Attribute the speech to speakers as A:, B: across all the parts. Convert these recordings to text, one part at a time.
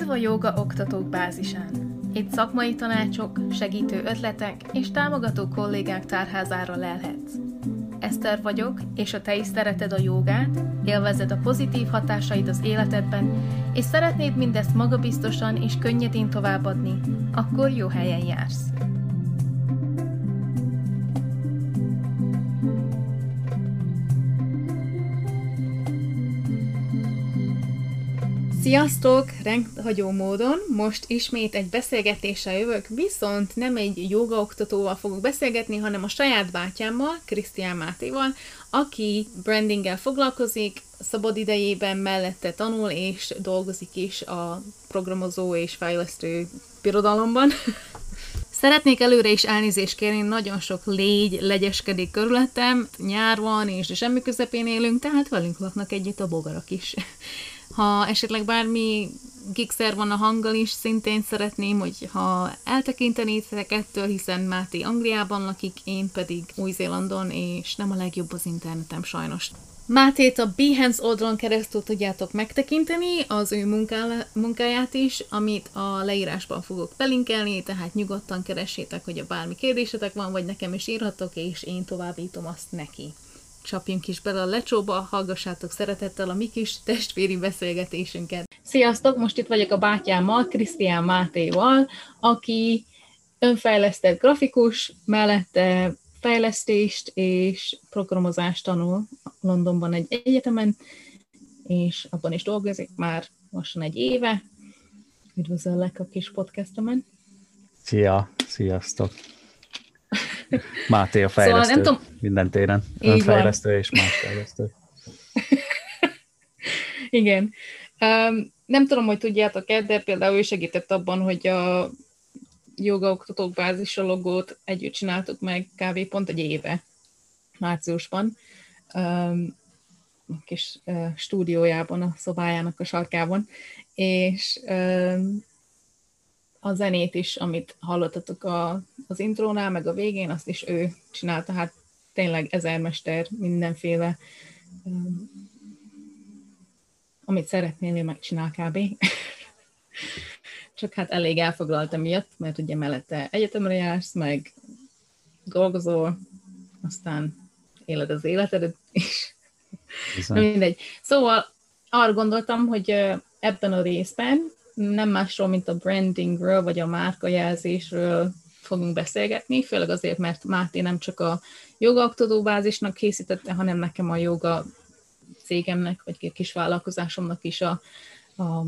A: Üdv a Joga Oktatók bázisán! Itt szakmai tanácsok, segítő ötletek és támogató kollégák tárházára lelhetsz. Eszter vagyok, és ha te is szereted a jogát, élvezed a pozitív hatásait az életedben, és szeretnéd mindezt magabiztosan és könnyedén továbbadni, akkor jó helyen jársz. Sziasztok! Rendhagyó módon most ismét egy beszélgetéssel jövök, viszont nem egy jogaoktatóval fogok beszélgetni, hanem a saját bátyámmal, Krisztián Mátéval, aki brandinggel foglalkozik, szabad idejében mellette tanul és dolgozik is a programozó és fejlesztő birodalomban. Szeretnék előre is elnézést kérni, nagyon sok légy legyeskedik körülöttem, nyár van, és semmi közepén élünk, tehát velünk laknak együtt a bogarak is. Ha esetleg bármi gigszer van a hanggal is, szintén szeretném, hogy ha eltekintenétek ettől, hiszen Máté Angliában lakik, én pedig Új-Zélandon, és nem a legjobb az internetem sajnos. Mátét a Behance oldalon keresztül tudjátok megtekinteni, az ő munká- munkáját is, amit a leírásban fogok belinkelni, tehát nyugodtan keressétek, hogy a bármi kérdésetek van, vagy nekem is írhatok, és én továbbítom azt neki csapjunk is bele a lecsóba, hallgassátok szeretettel a mi kis testvéri beszélgetésünket. Sziasztok, most itt vagyok a bátyámmal, Krisztián Mátéval, aki önfejlesztett grafikus, mellette fejlesztést és programozást tanul Londonban egy egyetemen, és abban is dolgozik már mostan egy éve. Üdvözöllek a kis podcastomen.
B: Szia, sziasztok! Máté a fejlesztő szóval nem tudom... minden téren. Önfejlesztő és más fejlesztő.
A: Igen. Um, nem tudom, hogy tudjátok-e, de például ő segített abban, hogy a joga oktatók bázis a logót együtt csináltuk meg kb. pont egy éve, márciusban, um, a kis uh, stúdiójában, a szobájának a sarkában, és um, a zenét is, amit hallottatok a, az intrónál, meg a végén, azt is ő csinálta, hát tényleg ezermester, mindenféle, um, amit szeretnél, ő megcsinál kb. Csak hát elég elfoglalt miatt, mert ugye mellette egyetemre jársz, meg dolgozol, aztán éled az életedet is. Mindegy. Szóval arra gondoltam, hogy ebben a részben nem másról, mint a brandingről, vagy a márkajelzésről fogunk beszélgetni, főleg azért, mert Máté nem csak a jogaoktató bázisnak készítette, hanem nekem a joga cégemnek, vagy kis vállalkozásomnak is a, a,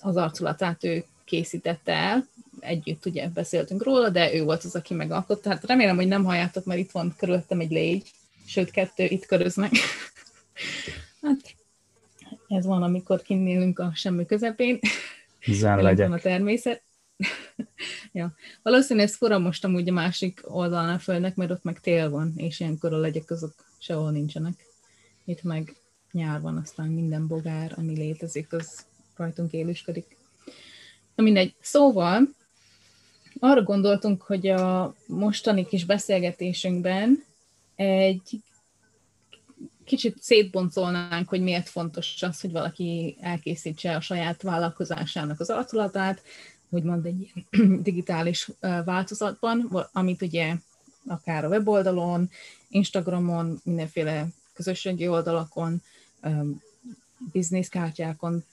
A: az arculatát ő készítette el. Együtt ugye beszéltünk róla, de ő volt az, aki megalkotta. Hát remélem, hogy nem halljátok, mert itt van körülöttem egy légy, sőt, kettő itt köröznek. hát ez van, amikor kinnélünk a semmi közepén.
B: Zán legyek.
A: a természet. ja. Valószínűleg ez fura most amúgy a másik oldalán a földnek, mert ott meg tél van, és ilyenkor a legyek azok sehol nincsenek. Itt meg nyár van, aztán minden bogár, ami létezik, az rajtunk élősködik. Na mindegy. Szóval arra gondoltunk, hogy a mostani kis beszélgetésünkben egy kicsit szétboncolnánk, hogy miért fontos az, hogy valaki elkészítse a saját vállalkozásának az arculatát, úgymond egy digitális változatban, amit ugye akár a weboldalon, Instagramon, mindenféle közösségi oldalakon, bizniszkártyákon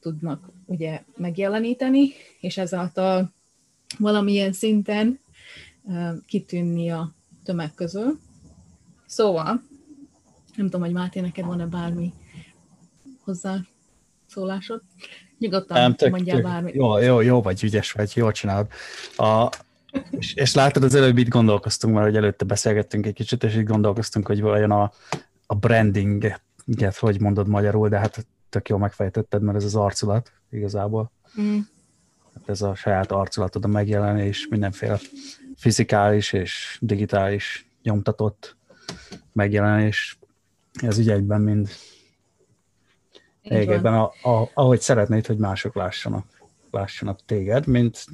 A: tudnak ugye megjeleníteni, és ezáltal valamilyen szinten kitűnni a tömeg közül. Szóval nem tudom, hogy Máté, neked van-e bármi hozzá szólásod? Nyugodtan nem, tök, mondjál tök, bármit.
B: Jó, jó, jó vagy, ügyes vagy, jól csinálod. A, és, és látod, az előbb itt gondolkoztunk, mert hogy előtte beszélgettünk egy kicsit, és itt gondolkoztunk, hogy vajon a, a brandinget, hogy mondod magyarul, de hát tök jól megfejtetted, mert ez az arculat igazából. Mm. Hát ez a saját arculatod a megjelenés, mindenféle fizikális és digitális nyomtatott megjelenés ez ügyekben mind tégedben, a, a, ahogy szeretnéd, hogy mások lássanak, lássanak téged, mint,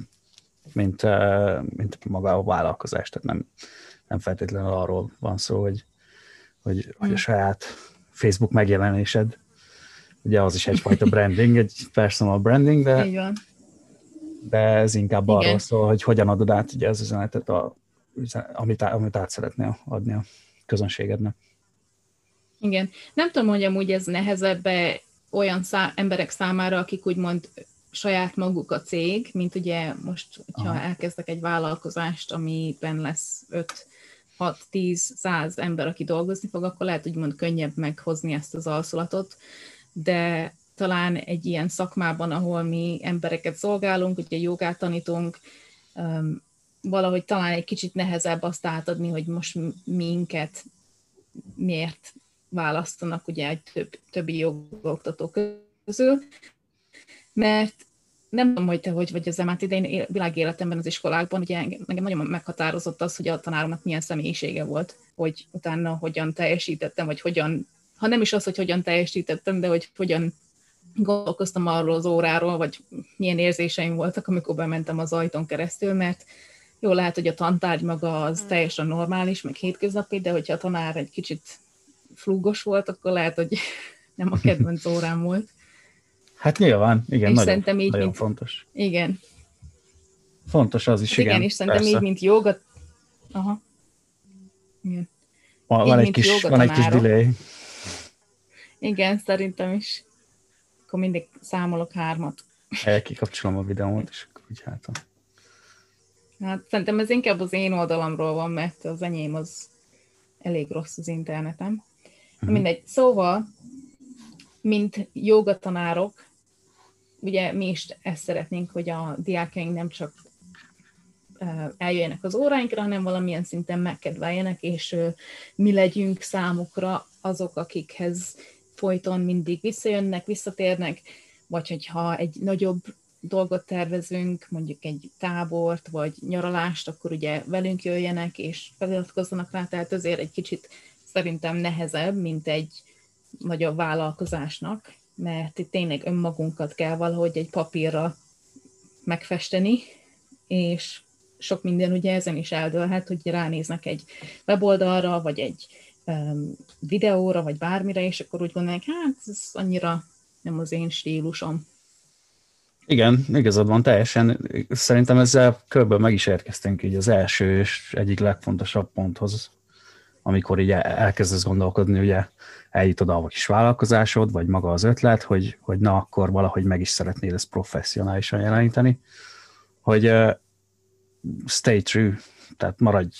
B: mint, uh, mint maga a vállalkozás. Tehát nem, nem feltétlenül arról van szó, hogy, hogy, hogy a mm. saját Facebook megjelenésed ugye az is egyfajta branding, egy personal branding, de, de ez inkább
A: Igen.
B: arról szól, hogy hogyan adod át ugye az üzenetet, a, amit, á- amit át szeretnél adni a közönségednek.
A: Igen. Nem tudom, hogy amúgy ez nehezebb olyan szá- emberek számára, akik úgymond saját maguk a cég, mint ugye most, hogyha
B: Aha.
A: elkezdek egy vállalkozást, amiben lesz 5 6-10-100 ember, aki dolgozni fog, akkor lehet úgymond könnyebb meghozni ezt az alszulatot, de talán egy ilyen szakmában, ahol mi embereket szolgálunk, ugye jogát tanítunk, um, valahogy talán egy kicsit nehezebb azt átadni, hogy most minket miért választanak ugye egy több, többi jogoktató közül, mert nem tudom, hogy te hogy vagy az emát, de én világéletemben az iskolákban, ugye engem engem nagyon meghatározott az, hogy a tanáromnak milyen személyisége volt, hogy utána hogyan teljesítettem, vagy hogyan, ha nem is az, hogy hogyan teljesítettem, de hogy hogyan gondolkoztam arról az óráról, vagy milyen érzéseim voltak, amikor bementem az ajtón keresztül, mert jó lehet, hogy a tantárgy maga az teljesen normális, meg hétköznapi, de hogyha a tanár egy kicsit flúgos volt, akkor lehet, hogy nem a kedvenc órám volt.
B: Hát nyilván, igen,
A: És
B: nagyon,
A: szerintem így,
B: nagyon
A: mint-
B: fontos.
A: Igen,
B: Fontos az is,
A: hát igen,
B: igen.
A: és szerintem
B: persze.
A: így, mint joga... Aha. Igen.
B: Van,
A: így,
B: van, egy kis, van egy kis delay.
A: Igen, szerintem is. Akkor mindig számolok hármat.
B: El kikapcsolom a videómat, és akkor úgy hát.
A: Hát szerintem ez inkább az én oldalamról van, mert az enyém az elég rossz az internetem.
B: Mhm.
A: Mindegy. Szóval, mint jogatanárok, ugye mi is ezt szeretnénk, hogy a diákjaink nem csak eljöjjenek az óráinkra, hanem valamilyen szinten megkedveljenek, és mi legyünk számukra azok, akikhez folyton mindig visszajönnek, visszatérnek, vagy hogyha egy nagyobb dolgot tervezünk, mondjuk egy tábort, vagy nyaralást, akkor ugye velünk jöjjenek, és feliratkozzanak rá, tehát azért egy kicsit szerintem nehezebb, mint egy nagyobb vállalkozásnak, mert itt tényleg önmagunkat kell valahogy egy papírra megfesteni, és sok minden ugye ezen is eldőlhet, hogy ránéznek egy weboldalra, vagy egy um, videóra, vagy bármire, és akkor úgy gondolják, hát ez annyira nem az én stílusom.
B: Igen, igazad van, teljesen. Szerintem ezzel körülbelül meg is érkeztünk így az első és egyik legfontosabb ponthoz, amikor így el- elkezdesz gondolkodni, ugye eljutod a kis vállalkozásod, vagy maga az ötlet, hogy, hogy na akkor valahogy meg is szeretnéd ezt professzionálisan jeleníteni, hogy uh, stay true, tehát maradj,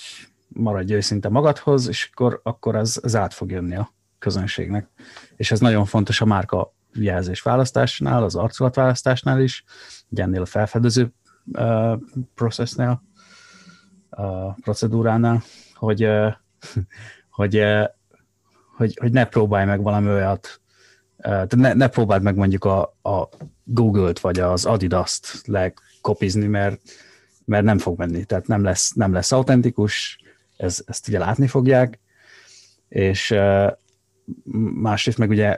B: maradj őszinte magadhoz, és akkor, akkor ez, ez át fog jönni a közönségnek. És ez nagyon fontos a márka jelzés választásnál, az arculatválasztásnál is, ugye ennél a felfedező uh, processnél, uh, procedúránál, hogy, uh, hogy, uh, hogy, hogy ne próbálj meg valami olyat, uh, tehát ne, ne próbáld meg mondjuk a, a Google-t vagy az Adidas-t lekopizni, mert, mert nem fog menni, tehát nem lesz, nem lesz autentikus, ez, ezt ugye látni fogják, és uh, másrészt meg ugye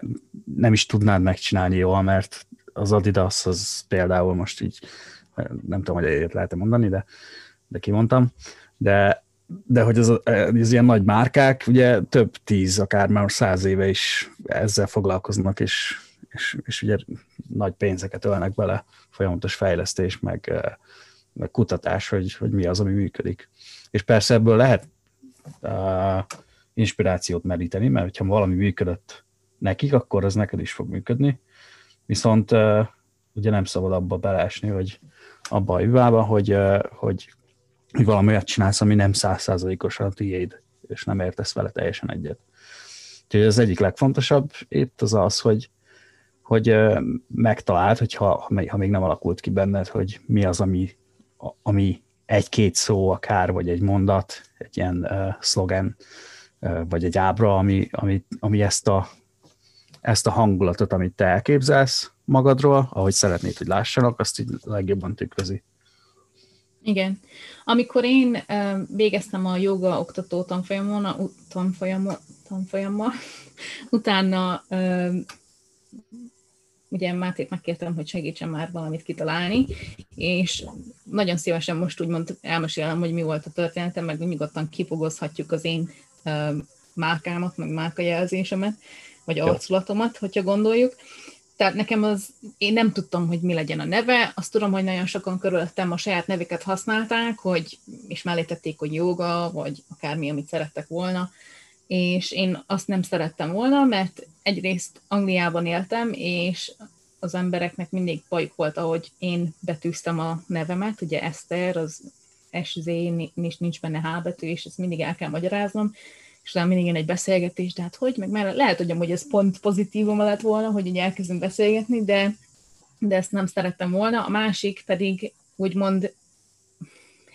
B: nem is tudnád megcsinálni jól, mert az Adidas az például most így, nem tudom, hogy egyet lehet mondani, de, de kimondtam, de, de hogy az, az ilyen nagy márkák, ugye több tíz, akár már száz éve is ezzel foglalkoznak, és, és, és ugye nagy pénzeket ölnek bele, folyamatos fejlesztés, meg, meg kutatás, hogy, hogy mi az, ami működik. És persze ebből lehet uh, inspirációt meríteni, mert hogyha valami működött nekik, akkor az neked is fog működni. Viszont uh, ugye nem szabad abba beleesni, hogy abba a hibába, hogy, uh, hogy, hogy valami olyat csinálsz, ami nem százszázalékosan tiéd, és nem értesz vele teljesen egyet. Úgyhogy az egyik legfontosabb itt az az, hogy, hogy megtaláld, hogyha, ha még nem alakult ki benned, hogy mi az, ami, ami egy-két szó akár, vagy egy mondat, egy ilyen uh, szlogen, uh, vagy egy ábra, ami, ami, ami ezt, a, ezt a hangulatot, amit te elképzelsz magadról, ahogy szeretnéd, hogy lássanak, azt így legjobban tükrözi.
A: Igen. Amikor én végeztem a joga oktató tanfolyamon, tanfolyamon, tanfolyammal, utána ugye Mátét megkértem, hogy segítsen már valamit kitalálni, és nagyon szívesen most úgymond elmesélem, hogy mi volt a történetem, meg nyugodtan kifogozhatjuk az én márkámat, meg márkajelzésemet, vagy arculatomat, hogyha gondoljuk. Tehát nekem az, én nem tudtam, hogy mi legyen a neve, azt tudom, hogy nagyon sokan körülöttem a saját nevüket használták, hogy, és mellé tették, hogy joga, vagy akármi, amit szerettek volna, és én azt nem szerettem volna, mert egyrészt Angliában éltem, és az embereknek mindig bajuk volt, ahogy én betűztem a nevemet, ugye Eszter, az SZ, nincs, benne H betű, és ezt mindig el kell magyaráznom, és utána mindig jön egy beszélgetés, de hát hogy, meg már lehet, hogy amúgy ez pont pozitívum lett volna, hogy így elkezdünk beszélgetni, de, de ezt nem szerettem volna. A másik pedig úgymond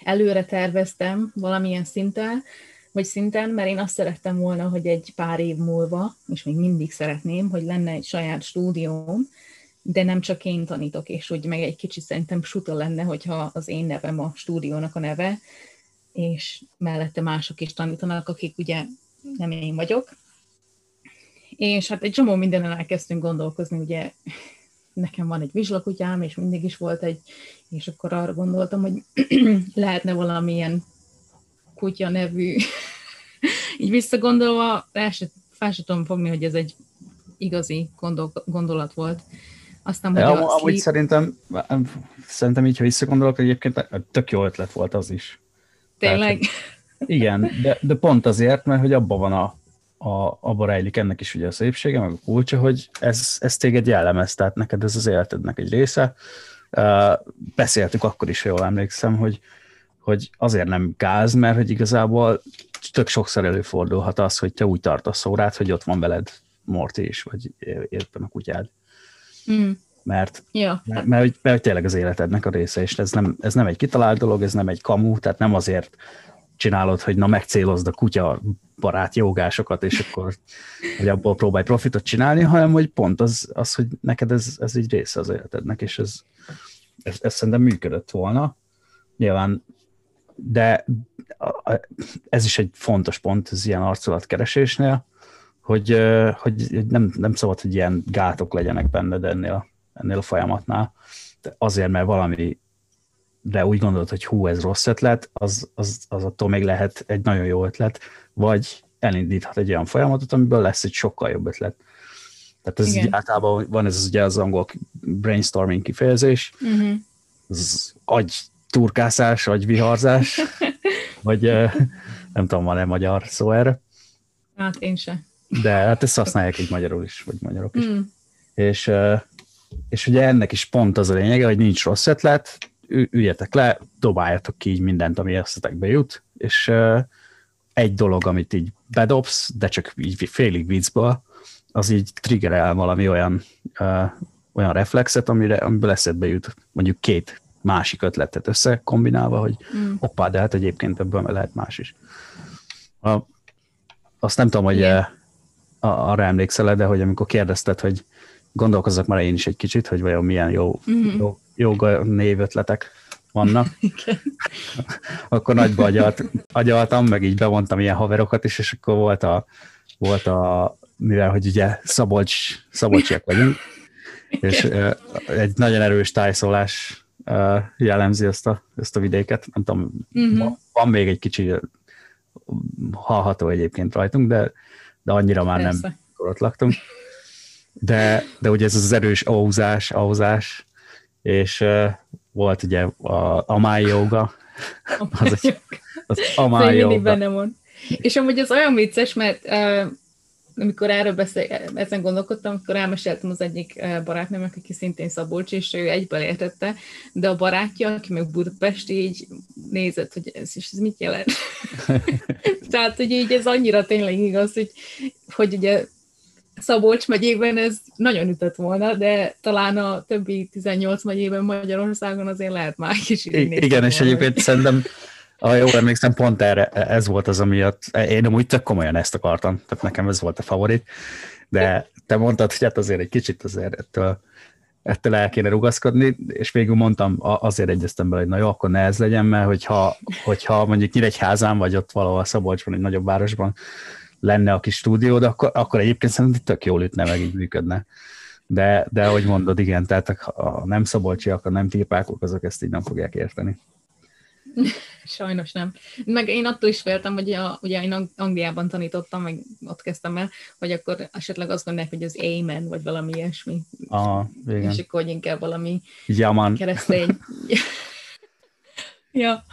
A: előre terveztem valamilyen szinten, vagy szinten, mert én azt szerettem volna, hogy egy pár év múlva, és még mindig szeretném, hogy lenne egy saját stúdióm, de nem csak én tanítok, és úgy meg egy kicsit szerintem suta lenne, hogyha az én nevem a stúdiónak a neve, és mellette mások is tanítanak, akik ugye nem én vagyok. És hát egy csomó mindenen elkezdtünk gondolkozni, ugye nekem van egy vizslakutyám, és mindig is volt egy, és akkor arra gondoltam, hogy lehetne valamilyen kutya nevű, így visszagondolva, el se, fel se tudom fogni, hogy ez egy igazi gondol, gondolat volt.
B: Aztán, hogy ja, amúgy sleep... szerintem, szerintem így, ha visszagondolok, egyébként tök jó ötlet volt az is.
A: Tényleg? Tehát,
B: igen, de, de pont azért, mert hogy abban van a, a, abba rejlik ennek is ugye a szépsége, meg a kulcsa, hogy ez, ez téged jellemez, tehát neked ez az életednek egy része. Beszéltük akkor is, jól emlékszem, hogy, hogy azért nem gáz, mert hogy igazából tök sokszor előfordulhat az, hogy te úgy tartasz órát, hogy ott van veled Morty is, vagy éppen a kutyád. Mm. Mert, ja. mert, mert, mert, mert tényleg az életednek a része, és ez nem, ez nem egy kitalált dolog, ez nem egy kamu, tehát nem azért csinálod, hogy na megcélozd a kutya barát jogásokat, és akkor hogy abból próbálj profitot csinálni, hanem hogy pont az, az hogy neked ez, ez egy része az életednek, és ez, ez, ez szerintem működött volna. Nyilván, de ez is egy fontos pont az ilyen arculatkeresésnél, hogy, hogy nem, nem szabad, hogy ilyen gátok legyenek benned ennél, ennél a folyamatnál. De azért, mert valami de úgy gondolod, hogy hú, ez rossz ötlet, az, az, az attól még lehet egy nagyon jó ötlet, vagy elindíthat egy olyan folyamatot, amiből lesz egy sokkal jobb ötlet. Tehát ez így általában van ez ugye az angol brainstorming kifejezés, uh-huh. az agy turkászás, agy viharzás, vagy nem tudom, van-e magyar szó erre.
A: Hát én sem.
B: De hát ezt használják így magyarul is, vagy magyarok is. Mm. És, és ugye ennek is pont az a lényege, hogy nincs rossz ötlet, üljetek le, dobáljatok ki így mindent, ami eszetekbe jut, és egy dolog, amit így bedobsz, de csak így félig viccből, az így triggerel valami olyan, olyan reflexet, amire, amiből eszedbe jut mondjuk két másik ötletet összekombinálva, hogy mm. hoppá, de hát egyébként ebből lehet más is. A, azt nem tudom, hogy yeah. arra emlékszel de hogy amikor kérdezted, hogy gondolkozzak már én is egy kicsit, hogy vajon milyen jó, mm-hmm. jó joga névötletek vannak. Igen. akkor nagyba agyalt, agyaltam, meg így bevontam ilyen haverokat is, és akkor volt a, volt a mivel, hogy ugye Szabolcs, Szabolcsiak vagyunk, és uh, egy nagyon erős tájszólás uh, jellemzi ezt a, ezt a vidéket. Nem tudom, uh-huh. van még egy kicsi hallható egyébként rajtunk, de, de annyira már Persze. nem, ott laktunk. De, de ugye ez az erős ahúzás, ahúzás, és uh, volt ugye a Amai Yoga.
A: az, egy, az Amai Yoga. benne van. És amúgy az olyan vicces, mert uh, amikor erről beszél, ezen gondolkodtam, akkor elmeséltem az egyik barátnőmnek, aki szintén Szabolcs, és ő egyből értette, de a barátja, aki meg Budapest, így nézett, hogy ez is ez mit jelent. Tehát, hogy így ez annyira tényleg igaz, hogy, hogy ugye Szabolcs megyében ez nagyon ütött volna, de talán a többi 18 megyében Magyarországon azért lehet már kis
B: Igen, és egyébként szerintem ha jól emlékszem, pont erre, ez volt az, amiatt én amúgy tök komolyan ezt akartam, tehát nekem ez volt a favorit, de te mondtad, hogy hát azért egy kicsit azért ettől, ettől el kéne rugaszkodni, és végül mondtam, azért egyeztem bele, hogy na jó, akkor ne ez legyen, mert hogyha, hogyha mondjuk Nyíregyházán, vagy ott valahol Szabolcsban, egy nagyobb városban lenne a kis stúdiód, akkor, akkor egyébként szerintem tök jól ütne, meg így működne. De, de ahogy mondod, igen, tehát a nem szabolcsiak, a nem típákok, azok ezt így nem fogják érteni.
A: Sajnos nem. Meg én attól is féltem, hogy a, ugye én Angliában tanítottam, meg ott kezdtem el, hogy akkor esetleg azt gondolják, hogy az Amen, vagy valami ilyesmi.
B: Aha, igen.
A: És akkor hogy inkább valami
B: Jaman.
A: keresztény. ja,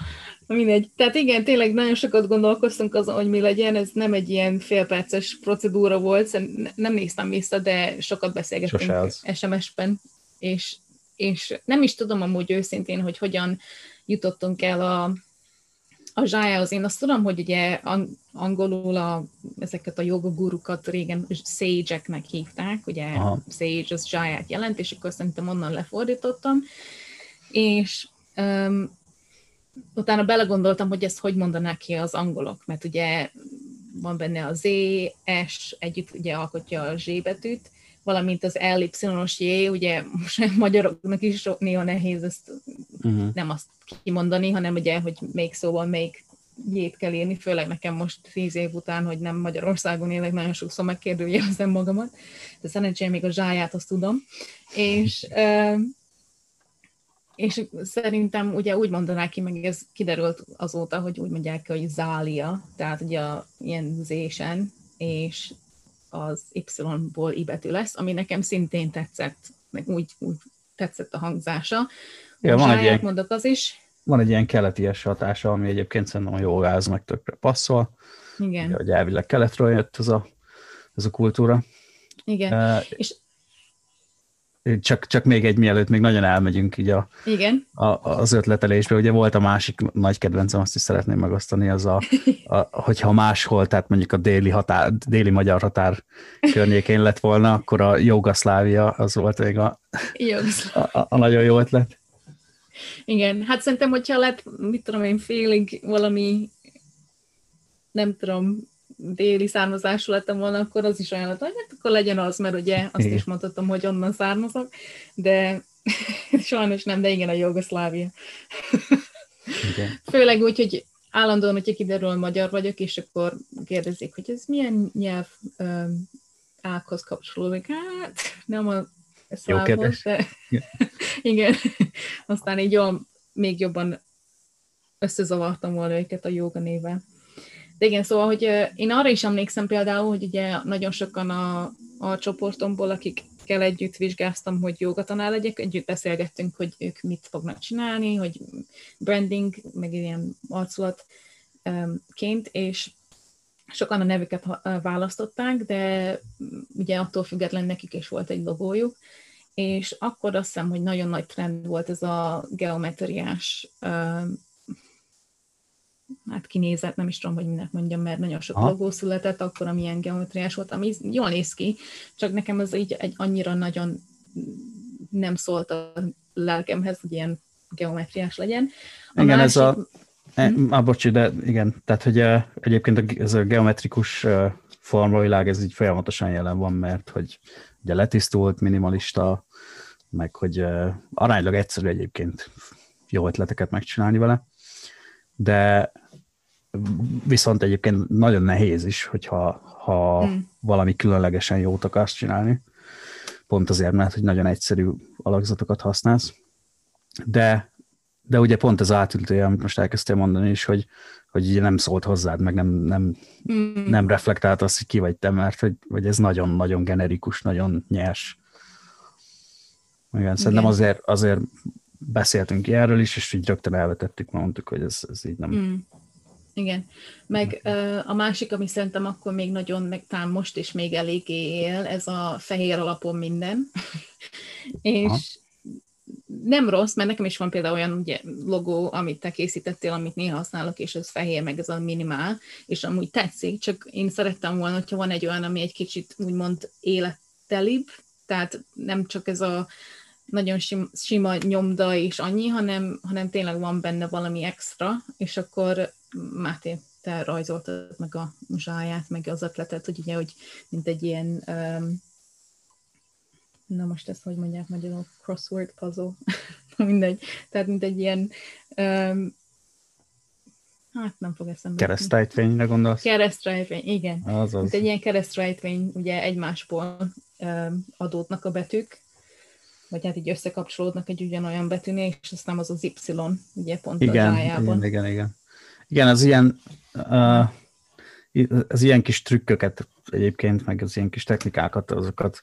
A: mindegy. Tehát igen, tényleg nagyon sokat gondolkoztunk azon, hogy mi legyen, ez nem egy ilyen félperces procedúra volt, nem néztem vissza, de sokat beszélgettünk SMS-ben, és, és nem is tudom amúgy őszintén, hogy hogyan jutottunk el a, a zsájához. Én azt tudom, hogy ugye angolul a, ezeket a jogogurukat régen sage-eknek hívták, ugye Aha. sage az zsáját jelent, és akkor szerintem onnan lefordítottam, és um, utána belegondoltam, hogy ezt hogy mondanák ki az angolok, mert ugye van benne a Z, S, együtt ugye alkotja a Z betűt, valamint az L, Y-os J, ugye most magyaroknak is néha nehéz ezt uh-huh. nem azt kimondani, hanem ugye, hogy még szóval még jét kell írni, főleg nekem most tíz év után, hogy nem Magyarországon élek, nagyon sokszor megkérdőjelezem magamat, de szerencsére még a zsáját azt tudom. És, és szerintem ugye úgy mondanák ki, meg ez kiderült azóta, hogy úgy mondják ki, hogy zália, tehát ugye a, ilyen zésen, és az Y-ból I betű lesz, ami nekem szintén tetszett, meg úgy, úgy tetszett a hangzása. Ja, van egy ilyen, mondok az is.
B: Van egy ilyen keleties hatása, ami egyébként szerintem a jogáz meg tökre passzol.
A: Igen.
B: Ugye, hogy elvileg keletről jött ez a, ez a kultúra.
A: Igen. Uh, és
B: csak, csak még egy mielőtt még nagyon elmegyünk így a,
A: Igen.
B: A, az ötletelésbe. Ugye volt a másik nagy kedvencem, azt is szeretném megosztani, az a, a hogyha máshol, tehát mondjuk a déli, határ, déli magyar határ környékén lett volna, akkor a Jugaszlávia az volt még a, a, a, a nagyon jó ötlet.
A: Igen, hát szerintem, hogyha lett, mit tudom én, félig valami, nem tudom, déli származású lettem volna, akkor az is olyan lett, hogy hát akkor legyen az, mert ugye azt igen. is mondhatom, hogy onnan származok, de sajnos nem, de igen, a Jugoszlávia. Igen. Főleg úgy, hogy állandóan, hogyha kiderül, hogy magyar vagyok, és akkor kérdezik, hogy ez milyen nyelv um, ághoz kapcsolódik. Hát nem a szlávhoz, de igen. Aztán így jól, még jobban összezavartam volna őket a joga néven. De igen, szóval, hogy én arra is emlékszem például, hogy ugye nagyon sokan a, a csoportomból, akikkel együtt vizsgáztam, hogy jogatanár legyek, együtt beszélgettünk, hogy ők mit fognak csinálni, hogy branding, meg ilyen arculatként, és sokan a nevüket választották, de ugye attól független nekik is volt egy logójuk, és akkor azt hiszem, hogy nagyon nagy trend volt ez a geometriás hát kinézett, nem is tudom, hogy minek mondjam, mert nagyon sok Aha. logó született, akkor amilyen geometriás volt, ami jól néz ki, csak nekem az így egy annyira nagyon nem szólt a lelkemhez, hogy ilyen geometriás legyen.
B: A igen, másik... ez a... E, hm? ah, bocsi, de igen, tehát hogy uh, egyébként ez a geometrikus uh, formavilág, ez így folyamatosan jelen van, mert hogy ugye letisztult, minimalista, meg hogy uh, aránylag egyszerű egyébként jó ötleteket megcsinálni vele de viszont egyébként nagyon nehéz is, hogyha ha hmm. valami különlegesen jót akarsz csinálni, pont azért, mert hogy nagyon egyszerű alakzatokat használsz, de, de ugye pont az átültője, amit most elkezdtél mondani is, hogy, hogy ugye nem szólt hozzád, meg nem, nem, hmm. nem reflektált azt, hogy ki vagy te, mert hogy, hogy ez nagyon-nagyon generikus, nagyon nyers. Igen, szerintem azért, azért beszéltünk erről is, és így rögtön elvetettük, mondtuk, hogy ez, ez így nem... Mm.
A: Igen. Meg uh, a másik, ami szerintem akkor még nagyon, meg talán most is még eléggé él, ez a fehér alapon minden. és Aha. nem rossz, mert nekem is van például olyan ugye, logó, amit te készítettél, amit néha használok, és ez fehér, meg ez a minimál, és amúgy tetszik, csak én szerettem volna, hogyha van egy olyan, ami egy kicsit úgymond élettelibb, tehát nem csak ez a nagyon sima, sima nyomda és annyi, hanem, hanem tényleg van benne valami extra, és akkor Máté, te rajzoltad meg a zsáját, meg az ötletet, hogy ugye, hogy mint egy ilyen um, na most ezt hogy mondják magyarul, crossword puzzle, mindegy, tehát mint egy ilyen um, hát nem fog eszembe.
B: Keresztrejtvényre gondolsz?
A: Keresztrejtvény, igen.
B: Azaz.
A: Mint egy ilyen keresztrejtvény, ugye egymásból adódnak a betűk, vagy hát így összekapcsolódnak egy ugyanolyan betűnél, és aztán az az Y, ugye pont
B: igen,
A: a
B: igen, igen, igen. Igen, az ilyen, uh, az ilyen kis trükköket egyébként, meg az ilyen kis technikákat, azokat,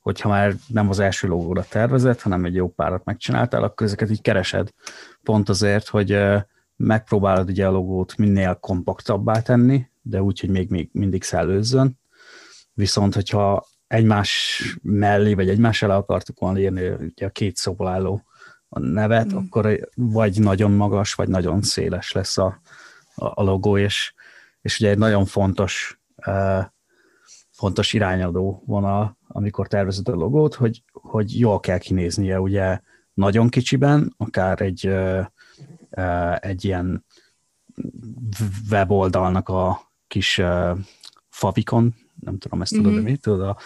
B: hogyha már nem az első logóra tervezett, hanem egy jó párat megcsináltál, akkor ezeket így keresed. Pont azért, hogy uh, megpróbálod ugye a logót minél kompaktabbá tenni, de úgy, hogy még, még mindig szellőzzön. Viszont, hogyha egymás mellé, vagy egymás elé akartuk volna írni ugye a két szóból álló a nevet, mm. akkor vagy nagyon magas, vagy nagyon széles lesz a, a, a logó, és, és ugye egy nagyon fontos uh, fontos irányadó vonal, amikor tervezed a logót, hogy, hogy jól kell kinéznie ugye nagyon kicsiben, akár egy, uh, uh, egy ilyen weboldalnak a kis uh, favikon, nem tudom, ezt tudod, mm-hmm. de mi? Tudod, a,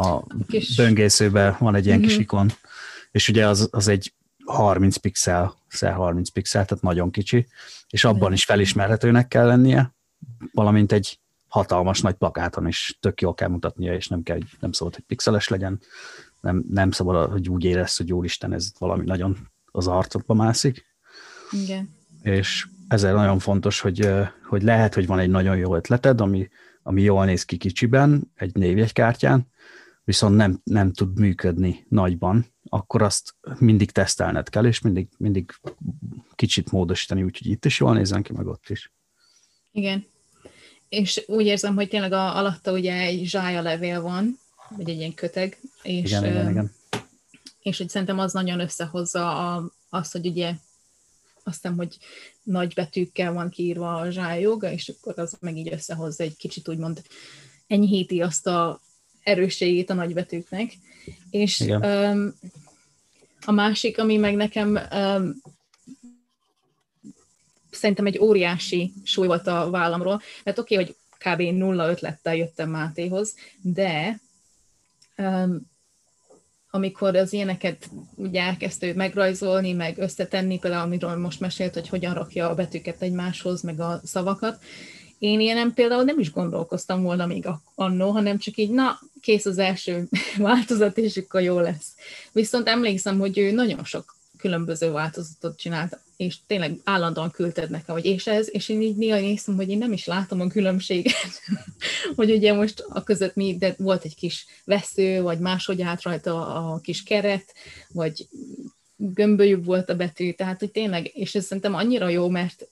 B: a kis... böngészőben van egy ilyen mm-hmm. kis mhm. ikon, és ugye az, az egy 30 pixel, 30 pixel, tehát nagyon kicsi, és abban is felismerhetőnek kell lennie, valamint egy hatalmas nagy plakáton is tök jól kell mutatnia, és nem kell, nem szabad, hogy pixeles legyen, nem, nem szabad, hogy úgy érez, hogy úristen, ez valami nagyon az arcodba mászik.
A: Igen.
B: És ezzel nagyon fontos, hogy, hogy lehet, hogy van egy nagyon jó ötleted, ami, ami jól néz ki kicsiben, egy névjegykártyán, viszont nem, nem tud működni nagyban, akkor azt mindig tesztelned kell, és mindig, mindig kicsit módosítani, úgyhogy itt is jól nézzen ki, meg ott is.
A: Igen. És úgy érzem, hogy tényleg a, alatta ugye egy zsája levél van, vagy egy ilyen köteg, és,
B: igen, igen, igen.
A: és hogy szerintem az nagyon összehozza a, azt, hogy ugye azt hiszem, hogy nagy betűkkel van kiírva a zsájoga, és akkor az meg így összehozza egy kicsit úgymond enyhíti azt a erősségét a nagybetűknek. És um, a másik, ami meg nekem um, szerintem egy óriási súly volt a vállamról, mert oké, okay, hogy kb. nulla ötlettel jöttem Mátéhoz, de um, amikor az ilyeneket ugye elkezdte megrajzolni, meg összetenni, például amiről most mesélt, hogy hogyan rakja a betűket egymáshoz, meg a szavakat, én ilyenem például nem is gondolkoztam volna még annó, hanem csak így, na, kész az első változat, és akkor jó lesz. Viszont emlékszem, hogy ő nagyon sok különböző változatot csinált, és tényleg állandóan küldted nekem, hogy és ez, és én így néha néztem, hogy én nem is látom a különbséget, hogy ugye most a között mi, de volt egy kis vesző, vagy máshogy állt rajta a kis keret, vagy gömbölyűbb volt a betű, tehát hogy tényleg, és ez szerintem annyira jó, mert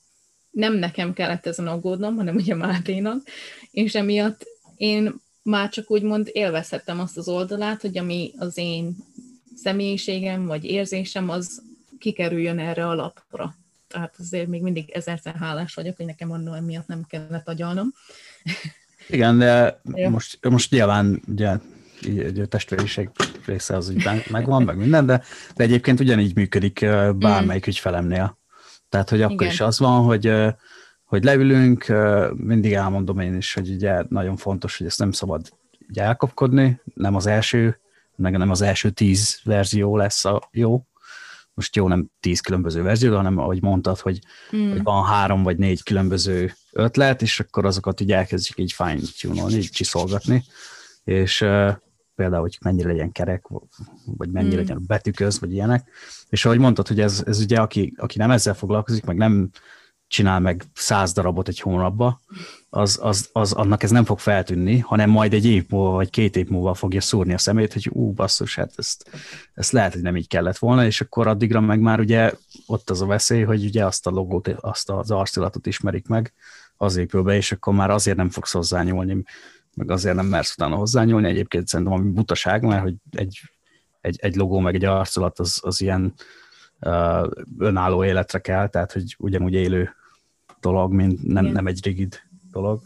A: nem nekem kellett ezen aggódnom, hanem ugye Máténak, és emiatt én már csak úgymond élvezhettem azt az oldalát, hogy ami az én személyiségem vagy érzésem, az kikerüljön erre a lapra. Tehát azért még mindig ezerszer hálás vagyok, hogy nekem annól emiatt nem kellett agyalnom.
B: Igen, de most, most nyilván ugye így a testvériség része az úgy megvan, meg minden, de, de egyébként ugyanígy működik bármelyik mm. ügyfelemnél. Tehát, hogy akkor Igen. is az van, hogy, hogy leülünk, mindig elmondom én is, hogy ugye nagyon fontos, hogy ezt nem szabad elkapkodni, nem az első, meg nem az első tíz verzió lesz a jó, most jó, nem tíz különböző verzió, hanem ahogy mondtad, hogy, mm. hogy van három vagy négy különböző ötlet, és akkor azokat így elkezdjük így fine-tune-olni, így csiszolgatni, és uh, például, hogy mennyire legyen kerek, vagy mennyire mm. legyen betűköz, vagy ilyenek. És ahogy mondtad, hogy ez, ez ugye, aki, aki nem ezzel foglalkozik, meg nem csinál meg száz darabot egy hónapba, az, az, az, annak ez nem fog feltűnni, hanem majd egy év múlva, vagy két év múlva fogja szúrni a szemét, hogy ú, basszus, hát ezt, ezt lehet, hogy nem így kellett volna, és akkor addigra meg már ugye ott az a veszély, hogy ugye azt a logót, azt az arculatot ismerik meg, az épül be, és akkor már azért nem fogsz hozzányúlni, meg azért nem mersz utána hozzányúlni. Egyébként szerintem ami butaság, mert hogy egy, egy, egy logó meg egy arculat az, az ilyen uh, önálló életre kell, tehát hogy ugyanúgy élő dolog, mint nem, nem egy rigid dolog,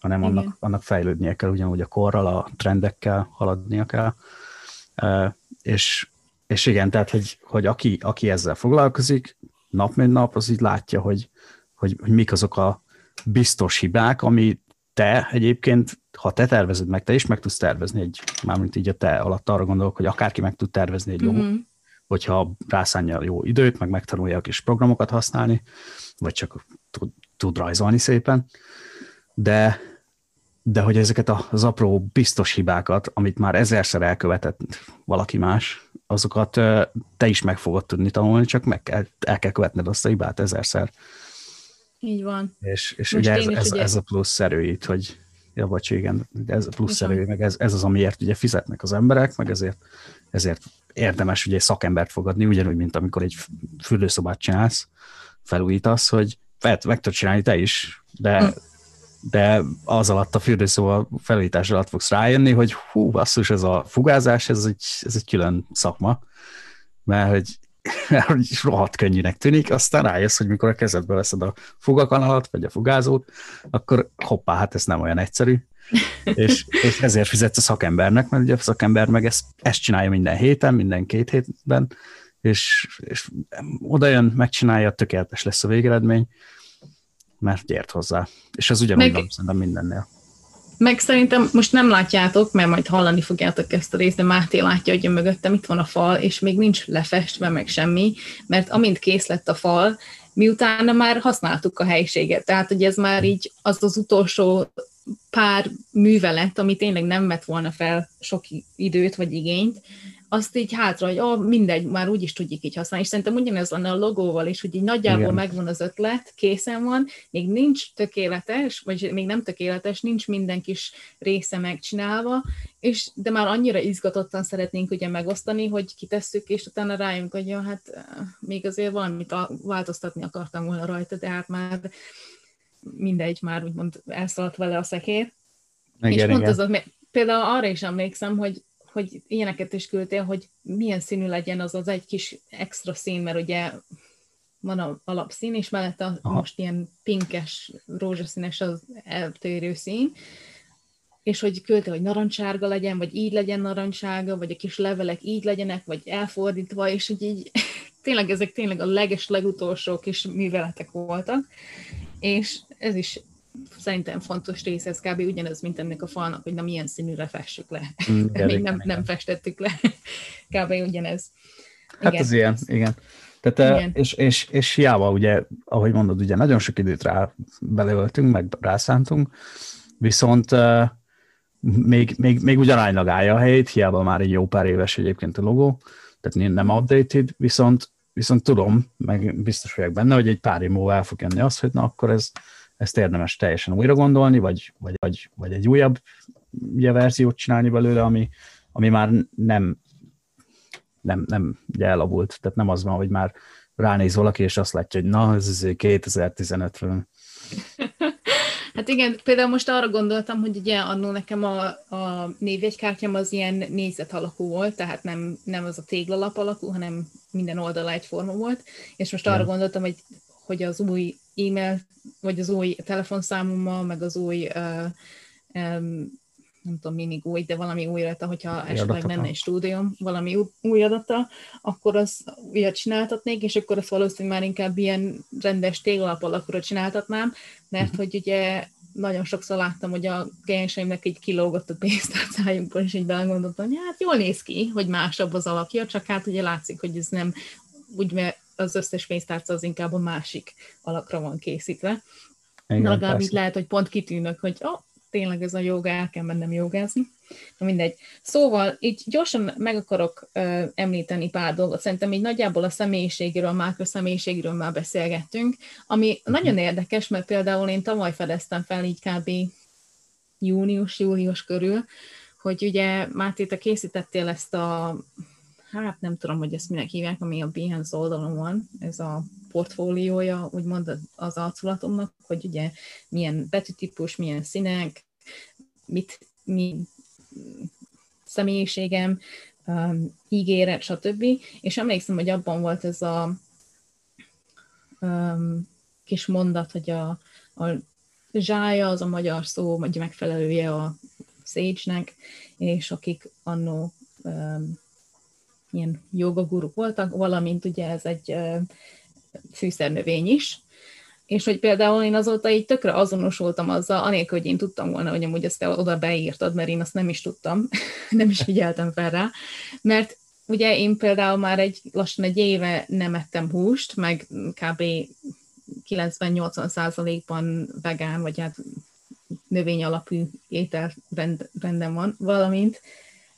B: hanem annak, annak fejlődnie kell, ugyanúgy a korral, a trendekkel haladnia kell. És, és igen, tehát, hogy, hogy aki, aki ezzel foglalkozik, nap mint nap, az így látja, hogy, hogy, hogy mik azok a biztos hibák, ami te egyébként, ha te tervezed meg, te is meg tudsz tervezni egy, mármint így a te alatt arra gondolok, hogy akárki meg tud tervezni egy logót, mm-hmm. hogyha rászánja jó időt, meg megtanulja a kis programokat használni, vagy csak tud, tud rajzolni szépen, de, de hogy ezeket az apró biztos hibákat, amit már ezerszer elkövetett valaki más, azokat te is meg fogod tudni tanulni, csak meg kell, el kell követned azt a hibát ezerszer.
A: Így van.
B: És, és ugye ez, ez, ugye... ez a plusz erőit, hogy ja, bocs, igen, ez a plusz erő, meg ez, ez az, amiért ugye fizetnek az emberek, meg ezért, ezért érdemes ugye szakembert fogadni, ugyanúgy, mint amikor egy fürdőszobát csinálsz, felújítasz, hogy fel, meg tudod csinálni te is, de, hm. De az alatt a fürdőszoba felújítás alatt fogsz rájönni, hogy hú, basszus, ez a fugázás, ez egy, ez egy külön szakma, mert hogy mert rohadt könnyűnek tűnik, aztán rájössz, hogy mikor a kezedbe veszed a fugakanalat, vagy a fugázót, akkor hoppá, hát ez nem olyan egyszerű, és, és ezért fizetsz a szakembernek, mert ugye a szakember meg ezt, ezt csinálja minden héten, minden két hétben, és, és oda jön, megcsinálja, tökéletes lesz a végeredmény, mert ért hozzá. És ez ugyanúgy meg, van szerintem mindennél.
A: Meg szerintem most nem látjátok, mert majd hallani fogjátok ezt a részt, de Máté látja, hogy mögöttem itt van a fal, és még nincs lefestve, meg semmi, mert amint kész lett a fal, miután már használtuk a helyiséget. Tehát, hogy ez már így az az utolsó pár művelet, ami tényleg nem vett volna fel sok időt vagy igényt, azt így hátra, hogy oh, mindegy, már úgy is tudjuk így használni. És szerintem ugyanez lenne a logóval is, hogy így nagyjából Igen. megvan az ötlet, készen van, még nincs tökéletes, vagy még nem tökéletes, nincs minden kis része megcsinálva, és de már annyira izgatottan szeretnénk ugye megosztani, hogy kitesszük, és utána rájönk, hogy ja, hát eh, még azért valamit változtatni akartam volna rajta, de hát már mindegy, már úgymond elszaladt vele a szekér. Igen, és pont igen. az, például arra is emlékszem, hogy hogy ilyeneket is küldtél, hogy milyen színű legyen az az egy kis extra szín, mert ugye van a alapszín, és mellette Aha. most ilyen pinkes, rózsaszínes az eltérő szín, és hogy küldte, hogy narancsárga legyen, vagy így legyen narancsárga, vagy a kis levelek így legyenek, vagy elfordítva, és hogy így tényleg ezek tényleg a leges, legutolsó kis műveletek voltak, és ez is szerintem fontos része, ez kb. ugyanaz, mint ennek a falnak, hogy na milyen színűre fessük le. Mm, Még nem, nem festettük le. kb. ugyanez.
B: Hát igen. az ilyen, igen. Tehát, igen. És, és, és hiába, ugye, ahogy mondod, ugye nagyon sok időt rá beleöltünk, meg rászántunk, viszont uh, még, még, még ugyanánylag állja a helyét, hiába már egy jó pár éves egyébként a logó, tehát nem outdated, viszont, viszont tudom, meg biztos vagyok benne, hogy egy pár év múlva el fog jönni az, hogy na akkor ez, ezt érdemes teljesen újra gondolni, vagy, vagy, vagy, vagy egy újabb ugye, verziót csinálni belőle, ami, ami már nem, nem, nem ugye elavult, tehát nem az van, hogy már ránéz valaki, és azt látja, hogy na, ez 2015-ről.
A: Hát igen, például most arra gondoltam, hogy ugye annó nekem a, a névjegykártyám az ilyen négyzet alakú volt, tehát nem, nem az a téglalap alakú, hanem minden oldala egyforma volt, és most arra gondoltam, hogy hogy az új e-mail, vagy az új telefonszámommal, meg az új, uh, um, nem tudom, mindig új, de valami új adata, hogyha esetleg lenne egy stúdióm, valami új adata, akkor az újat csináltatnék, és akkor azt valószínűleg már inkább ilyen rendes téglalap alakúra csináltatnám, mert uh-huh. hogy ugye nagyon sokszor láttam, hogy a klienseimnek egy kilógott a pénztárcájukból, és így belegondoltam, hogy hát jól néz ki, hogy másabb az alakja, csak hát ugye látszik, hogy ez nem úgy, mert az összes pénztárca az inkább a másik alakra van készítve. Igen, legalább így lehet, hogy pont kitűnök, hogy oh, tényleg ez a joga, el kell mennem jogázni. Na mindegy. Szóval így gyorsan meg akarok ö, említeni pár dolgot. Szerintem így nagyjából a személyiségről, a mákra személyiségről már beszélgettünk, ami uh-huh. nagyon érdekes, mert például én tavaly fedeztem fel így kb. június-július körül, hogy ugye Máté, te készítettél ezt a hát nem tudom, hogy ezt minek hívják, ami a Behance oldalon van, ez a portfóliója, úgymond az arculatomnak, hogy ugye milyen betűtípus, milyen színek, mit, mi személyiségem, um, ígéret, stb. És emlékszem, hogy abban volt ez a um, kis mondat, hogy a, a zsája az a magyar szó, vagy megfelelője a Sage-nek, és akik annó um, ilyen jogaguruk voltak, valamint ugye ez egy fűszernövény is, és hogy például én azóta így tökre azonosultam azzal, anélkül, hogy én tudtam volna, hogy amúgy ezt te oda beírtad, mert én azt nem is tudtam, nem is figyeltem fel rá, mert ugye én például már egy lassan egy éve nem ettem húst, meg kb. 90-80 százalékban vegán, vagy hát növény alapú ételrenden van, valamint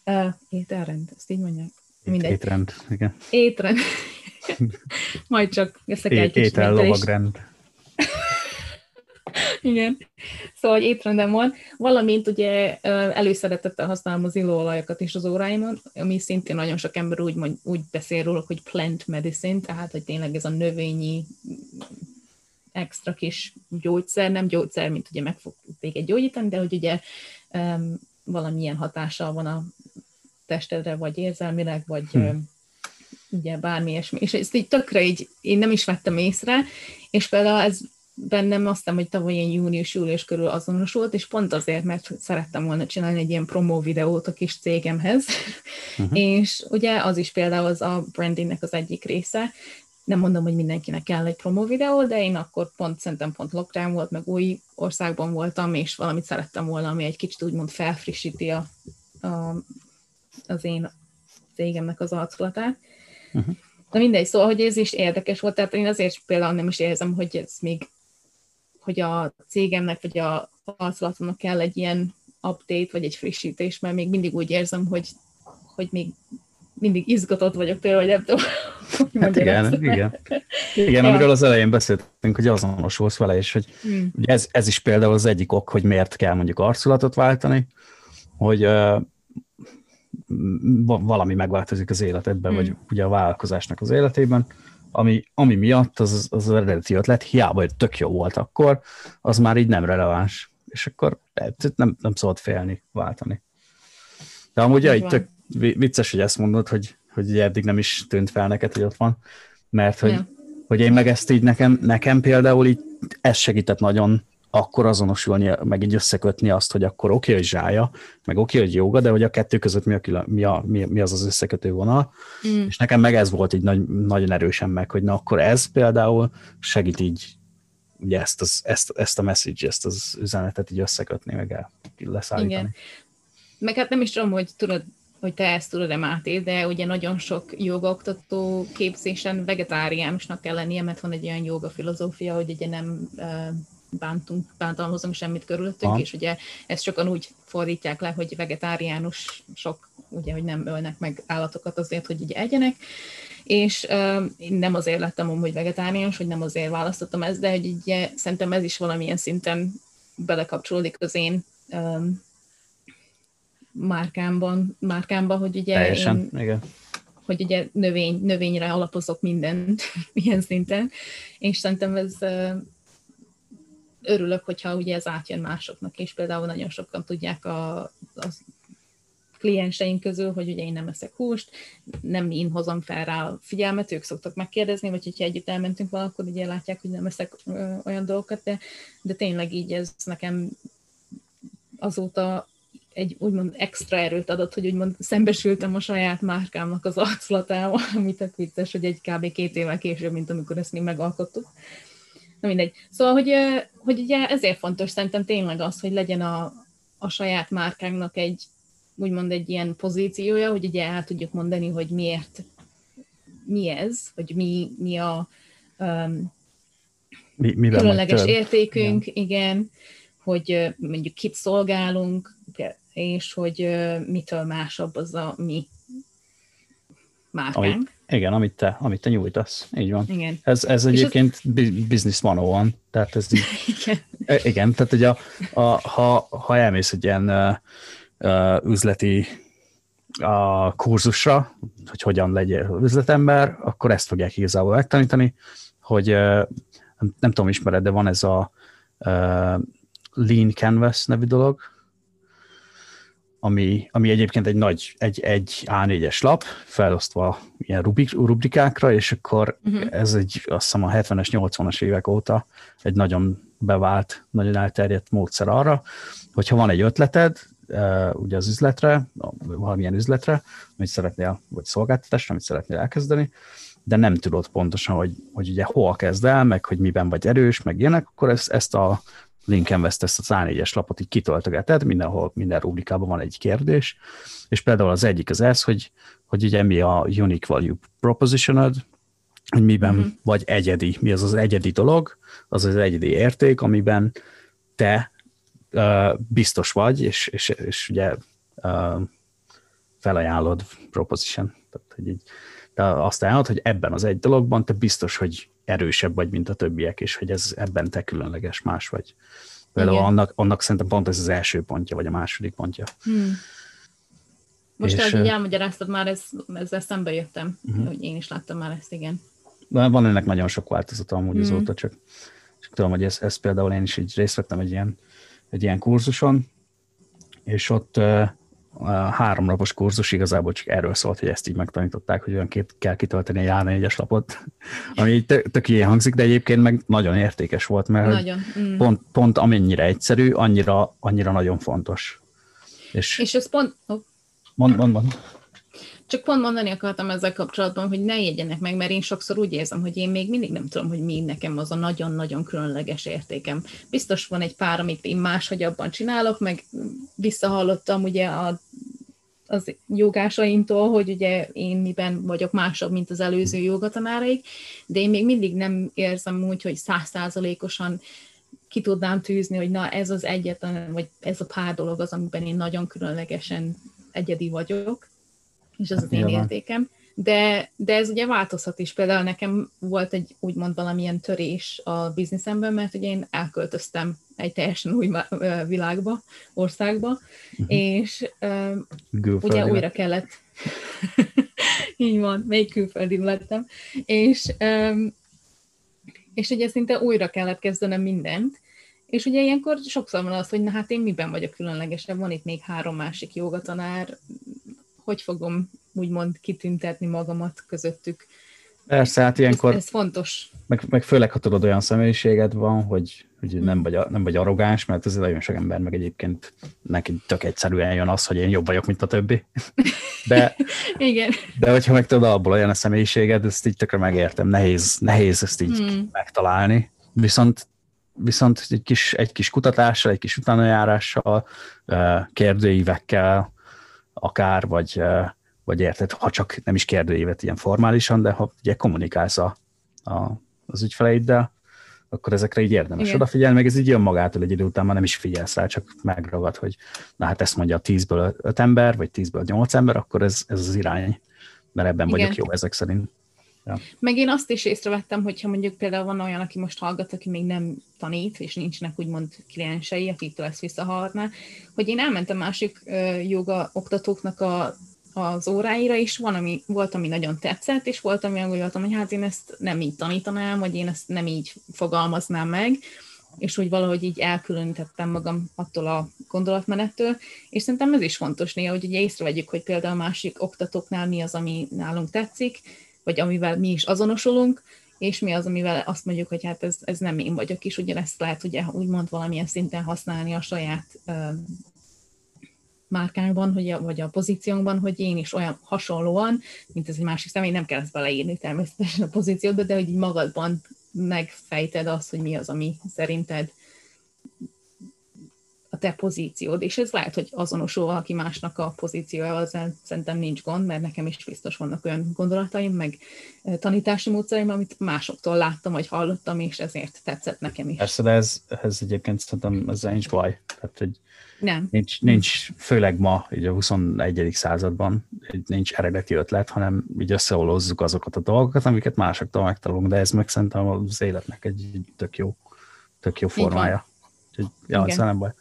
A: uh, ételrend, ezt így mondják?
B: Mindegy. Étrend, igen.
A: Étrend. Majd csak össze kell
B: kicsit. Étel lovagrend.
A: Igen. Szóval, hogy étrendem van, valamint ugye előszeretettel használom az illóolajakat is az óráimon, ami szintén nagyon sok ember úgy, mond, úgy beszél róla, hogy plant medicine, tehát, hogy tényleg ez a növényi extra kis gyógyszer, nem gyógyszer, mint ugye meg fog téged gyógyítani, de hogy ugye um, valamilyen hatással van a testedre, vagy érzelmileg, vagy hmm. ugye bármi ilyesmi. És ezt így tökre így, én nem is vettem észre, és például ez bennem aztán, hogy tavaly ilyen június-július körül azonosult, és pont azért, mert szerettem volna csinálni egy ilyen promó videót a kis cégemhez, uh-huh. és ugye az is például az a brandingnek az egyik része, nem mondom, hogy mindenkinek kell egy promó videó, de én akkor pont szerintem pont lockdown volt, meg új országban voltam, és valamit szerettem volna, ami egy kicsit úgymond felfrissíti a, a, az én cégemnek az arculatát. Uh-huh. Na mindegy, szóval, hogy ez is érdekes volt, tehát én azért például nem is érzem, hogy ez még, hogy a cégemnek, vagy a arculatomnak kell egy ilyen update, vagy egy frissítés, mert még mindig úgy érzem, hogy, hogy még mindig izgatott vagyok tőle, vagy nem tudom.
B: Hát igen, igen. Igen, amiről az elején beszéltünk, hogy azonosulsz vele, és hogy hmm. ez, ez is például az egyik ok, hogy miért kell mondjuk arculatot váltani, hogy uh, valami megváltozik az életedben, hmm. vagy ugye a vállalkozásnak az életében, ami, ami miatt az, az eredeti ötlet, hiába, hogy tök jó volt akkor, az már így nem releváns. És akkor nem, nem szabad félni, váltani. De amúgy ja, tök vicces, hogy ezt mondod, hogy, hogy eddig nem is tűnt fel neked, hogy ott van, mert hogy, ja. hogy én meg ezt így nekem, nekem például így ez segített nagyon akkor azonosulni, meg így összekötni azt, hogy akkor oké, okay, hogy zsája, meg oké, okay, hogy joga, de hogy a kettő között mi, a külön, mi, a, mi, mi az az összekötő vonal. Mm. És nekem meg ez volt így nagy, nagyon erősen meg, hogy na akkor ez például segít így ugye ezt, az, ezt, ezt a message, ezt az üzenetet így összekötni, meg el leszállítani. Igen.
A: Meg hát nem is tudom, hogy tudod, hogy te ezt tudod-e Máté, de ugye nagyon sok jogoktató képzésen vegetáriánusnak kell lennie, mert van egy olyan joga filozófia, hogy ugye nem bántunk, bántalmazunk semmit körülöttünk, ha. és ugye ezt sokan úgy fordítják le, hogy vegetáriánus sok, ugye, hogy nem ölnek meg állatokat azért, hogy ugye egyenek, és uh, én nem azért lettem hogy vegetáriánus, hogy nem azért választottam ezt, de hogy ugye szerintem ez is valamilyen szinten belekapcsolódik az én um, márkámban, márkámban, hogy ugye
B: Teljesen, én, igen.
A: hogy ugye növény, növényre alapozok mindent ilyen szinten, és szerintem ez örülök, hogyha ugye ez átjön másoknak, és például nagyon sokan tudják a, a klienseink közül, hogy ugye én nem eszek húst, nem én hozom fel rá a figyelmet, ők szoktak megkérdezni, vagy hogyha együtt elmentünk valakor, ugye látják, hogy nem eszek ö, olyan dolgokat, de, de tényleg így ez nekem azóta egy úgymond extra erőt adott, hogy úgymond szembesültem a saját márkámnak az arculatával, amit a vicces, hogy egy kb. két évvel később, mint amikor ezt még megalkottuk. Na mindegy. Szóval, hogy, hogy ugye ezért fontos szerintem tényleg az, hogy legyen a, a saját márkánknak egy, úgymond egy ilyen pozíciója, hogy ugye el tudjuk mondani, hogy miért, mi ez, vagy mi, mi a um, mi, különleges értékünk, igen. igen, hogy mondjuk kit szolgálunk, és hogy mitől másabb az a mi márkánk.
B: Amit, igen, amit te, amit te nyújtasz. Így van. Igen. Ez, ez egyébként az... business van, tehát ez így, igen. E, igen, tehát ugye a, a, ha, ha elmész egy ilyen uh, uh, üzleti a kurzusra, hogy hogyan legyél üzletember, akkor ezt fogják igazából megtanítani, hogy uh, nem tudom, ismered, de van ez a uh, Lean Canvas nevű dolog, ami, ami egyébként egy nagy, egy, egy A4-es lap, felosztva ilyen rubrik, rubrikákra, és akkor uh-huh. ez egy, azt hiszem a 70-es, 80-as évek óta egy nagyon bevált, nagyon elterjedt módszer arra, hogyha van egy ötleted, ugye az üzletre, valamilyen üzletre, amit szeretnél, vagy szolgáltatásra, amit szeretnél elkezdeni, de nem tudod pontosan, hogy, hogy ugye hol kezd el, meg hogy miben vagy erős, meg ilyenek, akkor ezt, ezt a linken veszt ezt az A4-es lapot, így kitöltögeted, mindenhol, minden rubrikában van egy kérdés, és például az egyik az ez, hogy, hogy ugye mi a unique value propositioned, hogy miben mm-hmm. vagy egyedi, mi az az egyedi dolog, az az egyedi érték, amiben te uh, biztos vagy, és, és, és ugye uh, felajánlod proposition. Tehát, hogy így, te azt ajánlod, hogy ebben az egy dologban te biztos, hogy erősebb vagy, mint a többiek, és hogy ez ebben te különleges más vagy. Például annak, annak szerintem pont ez az első pontja, vagy a második pontja. Hmm.
A: Most, és, ahogy elmagyaráztad, már ez, ezzel szembe jöttem, uh-huh. hogy én is láttam már ezt, igen.
B: De van ennek nagyon sok változata amúgy hmm. azóta, csak, csak tudom, hogy ez, ez például én is így részt vettem egy ilyen, egy ilyen kurzuson, és ott uh, a három napos kurzus igazából csak erről szólt, hogy ezt így megtanították, hogy olyan két kell kitölteni a négyes lapot, ami így tök ilyen hangzik, de egyébként meg nagyon értékes volt, mert nagyon. Mm. Pont, pont amennyire egyszerű, annyira, annyira nagyon fontos.
A: És, és ez pont... Oh.
B: Mond, mond, mond.
A: Csak pont mondani akartam ezzel kapcsolatban, hogy ne jegyenek meg, mert én sokszor úgy érzem, hogy én még mindig nem tudom, hogy mi nekem az a nagyon-nagyon különleges értékem. Biztos van egy pár, amit én máshogy abban csinálok, meg visszahallottam ugye a az jogásaimtól, hogy ugye én miben vagyok másabb, mint az előző jogatanáraik, de én még mindig nem érzem úgy, hogy százszázalékosan ki tudnám tűzni, hogy na ez az egyetlen, vagy ez a pár dolog az, amiben én nagyon különlegesen egyedi vagyok és az hát az én értékem. De, de ez ugye változhat is. Például nekem volt egy úgymond valamilyen törés a bizniszemben, mert ugye én elköltöztem egy teljesen új világba, országba, uh-huh. és uh, ugye újra kellett így van, még külföldi lettem, és, um, és ugye szinte újra kellett kezdenem mindent, és ugye ilyenkor sokszor van az, hogy na hát én miben vagyok különlegesebb, van itt még három másik jogatanár, hogy fogom úgymond kitüntetni magamat közöttük.
B: Persze, hát ilyenkor... Ez,
A: ez fontos.
B: Meg, meg főleg, ha tudod, olyan személyiséged van, hogy, hogy nem, hmm. vagy, nem vagy arrogáns, mert ez nagyon sok ember, meg egyébként neki tök egyszerűen jön az, hogy én jobb vagyok, mint a többi. De,
A: Igen.
B: de hogyha meg tudod, abból olyan a személyiséged, ezt így tökre megértem, nehéz, nehéz ezt így hmm. megtalálni. Viszont viszont egy kis, egy kis kutatással, egy kis utánajárással, kérdőívekkel, akár, vagy, vagy érted, ha csak nem is kérdőívet ilyen formálisan, de ha ugye kommunikálsz a, a, az ügyfeleiddel, akkor ezekre így érdemes Igen. odafigyelni, meg ez így jön magától egy idő után, már nem is figyelsz rá, csak megragad, hogy na hát ezt mondja a 10-ből 5 ember, vagy 10-ből 8 ember, akkor ez, ez az irány, mert ebben Igen. vagyok jó ezek szerint.
A: Ja. Meg én azt is észrevettem, hogyha mondjuk például van olyan, aki most hallgat, aki még nem tanít, és nincsenek úgymond kliensei, akiktől ezt visszahallgatná, hogy én elmentem másik joga oktatóknak a, az óráira, és van, ami, volt, ami nagyon tetszett, és volt, ami gondoltam, hogy hát én ezt nem így tanítanám, vagy én ezt nem így fogalmaznám meg, és úgy valahogy így elkülönítettem magam attól a gondolatmenettől, és szerintem ez is fontos néha, hogy ugye észrevegyük, hogy például másik oktatóknál mi az, ami nálunk tetszik, vagy amivel mi is azonosulunk, és mi az, amivel azt mondjuk, hogy hát ez, ez nem én vagyok, és ezt lehet ugye úgymond valamilyen szinten használni a saját márkánkban, hogy a, vagy a pozíciónkban, hogy én is olyan hasonlóan, mint ez egy másik személy, nem kell ezt beleírni természetesen a pozíciódba, de hogy így magadban megfejted azt, hogy mi az, ami szerinted te pozíciód, és ez lehet, hogy azonosul valaki másnak a pozíciója, ezzel szerintem nincs gond, mert nekem is biztos vannak olyan gondolataim, meg tanítási módszereim, amit másoktól láttam, vagy hallottam, és ezért tetszett nekem is.
B: Persze, de ez, ez egyébként szerintem ez nincs baj. Tehát, hogy
A: nem.
B: Nincs, nincs, főleg ma, így a 21. században, nincs eredeti ötlet, hanem így összeolozzuk azokat a dolgokat, amiket másoktól megtalálunk, de ez meg szerintem az életnek egy tök jó, tök jó formája. Úgyhogy, ja, ez nem baj.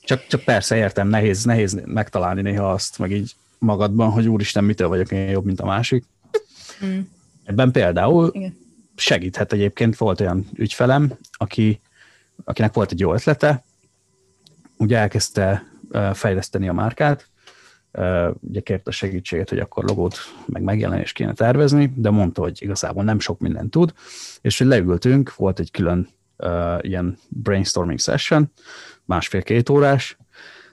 B: Csak, csak persze értem, nehéz, nehéz megtalálni néha azt, meg így magadban, hogy úristen, mitől vagyok én jobb, mint a másik. Mm. Ebben például Igen. segíthet egyébként, volt olyan ügyfelem, aki, akinek volt egy jó ötlete, ugye elkezdte fejleszteni a márkát, ugye kért a segítséget, hogy akkor logót meg megjelenést kéne tervezni, de mondta, hogy igazából nem sok mindent tud, és hogy leültünk, volt egy külön uh, ilyen brainstorming session, másfél-két órás,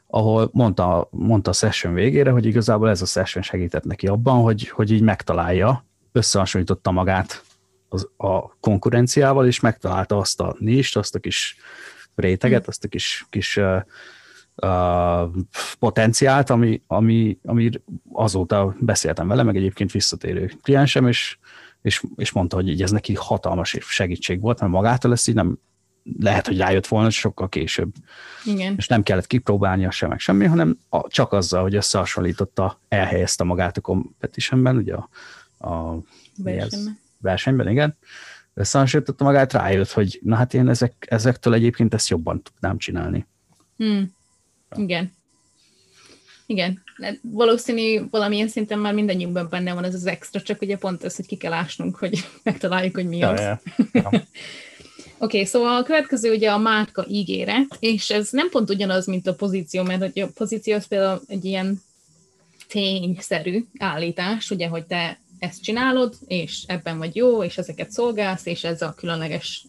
B: ahol mondta, mondta a session végére, hogy igazából ez a session segített neki abban, hogy, hogy így megtalálja, összehasonlította magát az, a konkurenciával, és megtalálta azt a nist, azt a kis réteget, azt a kis, kis uh, uh, potenciált, ami, ami, ami azóta beszéltem vele, meg egyébként visszatérő kliensem, és és, és mondta, hogy így ez neki hatalmas segítség volt, mert magától ezt így nem, lehet, hogy rájött volna sokkal később.
A: Igen.
B: És nem kellett kipróbálnia sem, meg semmi, hanem a, csak azzal, hogy összehasonlította, elhelyezte magát a competitionben, ugye a, a versenyben. versenyben, igen, összehasonlította magát, rájött, hogy na hát én ezek, ezektől egyébként ezt jobban tudnám csinálni.
A: Hmm. Igen. Igen. Valószínű valamilyen szinten már mindannyiunkban benne van ez az extra, csak ugye pont ez, hogy ki kell ásnunk, hogy megtaláljuk, hogy mi ja, az. Ja, ja. Oké, okay, szóval a következő ugye a márka ígéret, és ez nem pont ugyanaz, mint a pozíció, mert hogy a pozíció az például egy ilyen tényszerű állítás, ugye, hogy te ezt csinálod, és ebben vagy jó, és ezeket szolgálsz, és ez a különleges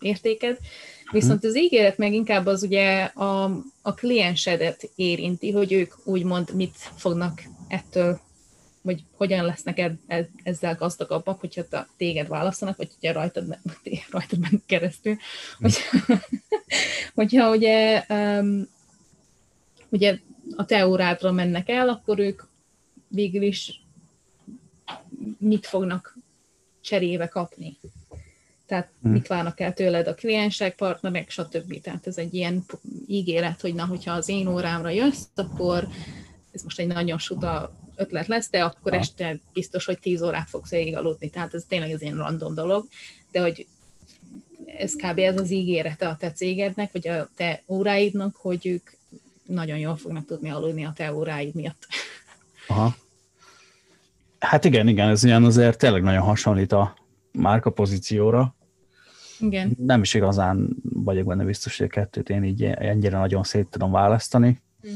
A: értéked. Viszont az ígéret meg inkább az ugye a, a kliensedet érinti, hogy ők úgymond mit fognak ettől, vagy hogyan lesznek ezzel gazdagabbak, hogyha te, téged választanak, vagy ugye rajtad, rajtad mennek keresztül. Hogyha, hogyha ugye, um, ugye a te órádra mennek el, akkor ők végül is mit fognak cserébe kapni. Tehát hmm. mit várnak el tőled a kliensek, partnerek, stb. Tehát ez egy ilyen ígéret, hogy na, hogyha az én órámra jössz, akkor ez most egy nagyon suta ötlet lesz, de akkor ha. este biztos, hogy 10 órát fogsz végig aludni. Tehát ez tényleg egy ilyen random dolog, de hogy ez kb. ez az ígérete a te cégednek, vagy a te óráidnak, hogy ők nagyon jól fognak tudni aludni a te óráid miatt.
B: Aha. Hát igen, igen, ez ilyen azért tényleg nagyon hasonlít a márka pozícióra.
A: Igen.
B: Nem is igazán vagyok benne biztos, hogy a kettőt én így ennyire nagyon szét tudom választani. Hm.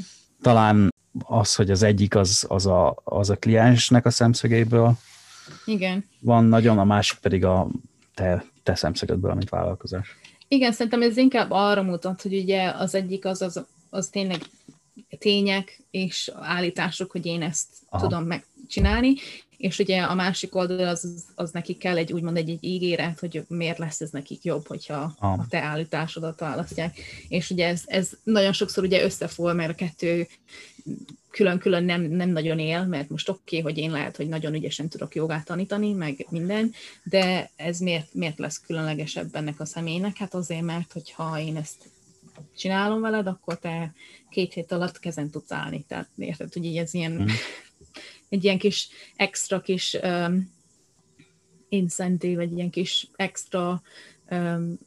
B: Talán az, hogy az egyik az, az, a, az a kliensnek a szemszögéből
A: Igen.
B: van nagyon, a másik pedig a te, te szemszögedből, amit vállalkozás.
A: Igen, szerintem ez inkább arra mutat, hogy ugye az egyik az, az, az tényleg tények és állítások, hogy én ezt Aha. tudom megcsinálni, és ugye a másik oldal az, az nekik kell egy úgymond egy, egy ígéret, hogy miért lesz ez nekik jobb, hogyha ah. a te állításodat választják. És ugye ez, ez nagyon sokszor ugye összefol, mert a kettő külön-külön nem, nem nagyon él, mert most oké, okay, hogy én lehet, hogy nagyon ügyesen tudok jogát tanítani, meg minden, de ez miért, miért lesz különlegesebb ennek a személynek? Hát azért, mert hogyha én ezt csinálom veled, akkor te két hét alatt kezen tudsz állni. Tehát érted, hogy így ez ilyen mm egy ilyen kis extra kis um, incentív, egy ilyen kis extra um,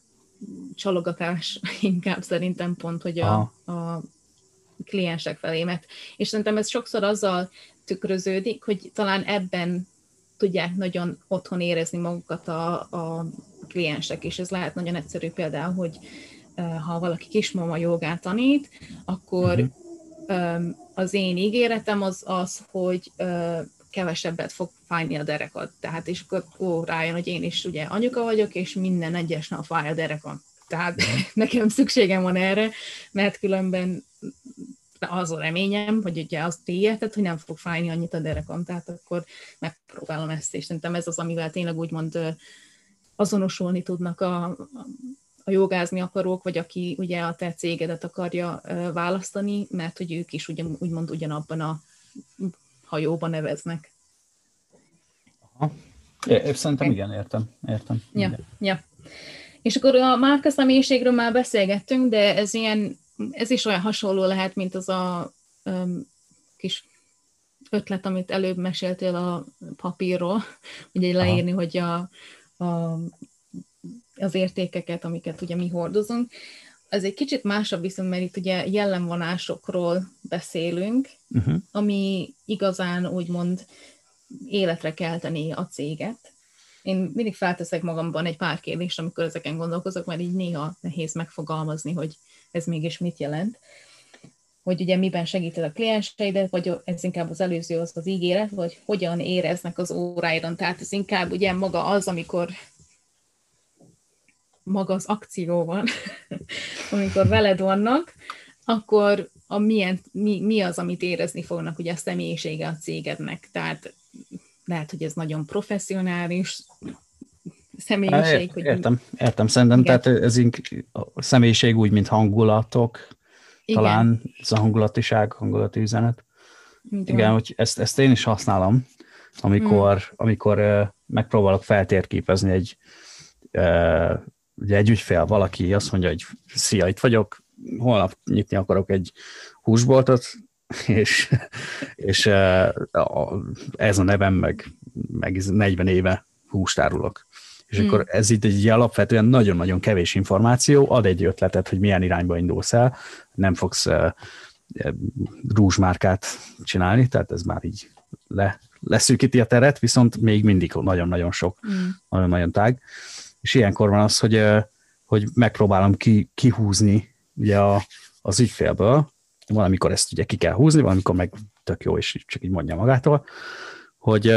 A: csalogatás inkább szerintem pont, hogy a, a kliensek felé, mert és szerintem ez sokszor azzal tükröződik, hogy talán ebben tudják nagyon otthon érezni magukat a, a kliensek, és ez lehet nagyon egyszerű például, hogy ha valaki kismama jogát tanít, akkor uh-huh az én ígéretem az az, hogy kevesebbet fog fájni a derekad. Tehát és akkor ó, rájön, hogy én is ugye anyuka vagyok, és minden egyes nap fáj a derekam. Tehát nekem szükségem van erre, mert különben az a reményem, hogy ugye azt érted, hogy nem fog fájni annyit a derekam, tehát akkor megpróbálom ezt, és szerintem ez az, amivel tényleg úgymond azonosulni tudnak a, a jogázni akarók, vagy aki ugye a te cégedet akarja választani, mert hogy ők is ugyan, úgymond ugyanabban a hajóban neveznek.
B: Aha. É, szerintem igen, értem. értem.
A: Ja, ja. És akkor a márka személyiségről már beszélgettünk, de ez ilyen, ez is olyan hasonló lehet, mint az a um, kis ötlet, amit előbb meséltél a papírról, ugye leírni, Aha. hogy a, a az értékeket, amiket ugye mi hordozunk. Ez egy kicsit másabb viszont, mert itt ugye jellemvonásokról beszélünk, uh-huh. ami igazán úgymond életre kelteni a céget. Én mindig felteszek magamban egy pár kérdést, amikor ezeken gondolkozok, mert így néha nehéz megfogalmazni, hogy ez mégis mit jelent. Hogy ugye miben segíted a klienseidet, vagy ez inkább az előző az az ígéret, vagy hogyan éreznek az óráidon. Tehát ez inkább ugye maga az, amikor maga az akció van, amikor veled vannak, akkor a milyen, mi, mi az, amit érezni fognak ugye a személyisége a cégednek. Tehát lehet, hogy ez nagyon professzionális személyiség. Ért,
B: hogy értem, értem, szerintem, igen. tehát ez a személyiség úgy, mint hangulatok, igen. talán ez a hangulatiság, hangulati üzenet. Igen, igen hogy ezt, ezt én is használom, amikor, hmm. amikor megpróbálok feltérképezni egy ugye egy ügyfél, valaki azt mondja, hogy szia, itt vagyok, holnap nyitni akarok egy húsboltot, és, és ez a nevem, meg, meg 40 éve húst árulok. És hmm. akkor ez itt egy alapvetően nagyon-nagyon kevés információ, ad egy ötletet, hogy milyen irányba indulsz el, nem fogsz rúzsmárkát csinálni, tehát ez már így le, leszűkíti a teret, viszont még mindig nagyon-nagyon sok, mm. nagyon-nagyon tág. És ilyenkor van az, hogy, hogy megpróbálom ki, kihúzni ugye a, az ügyfélből, valamikor ezt ugye ki kell húzni, valamikor meg tök jó, és csak így mondja magától, hogy,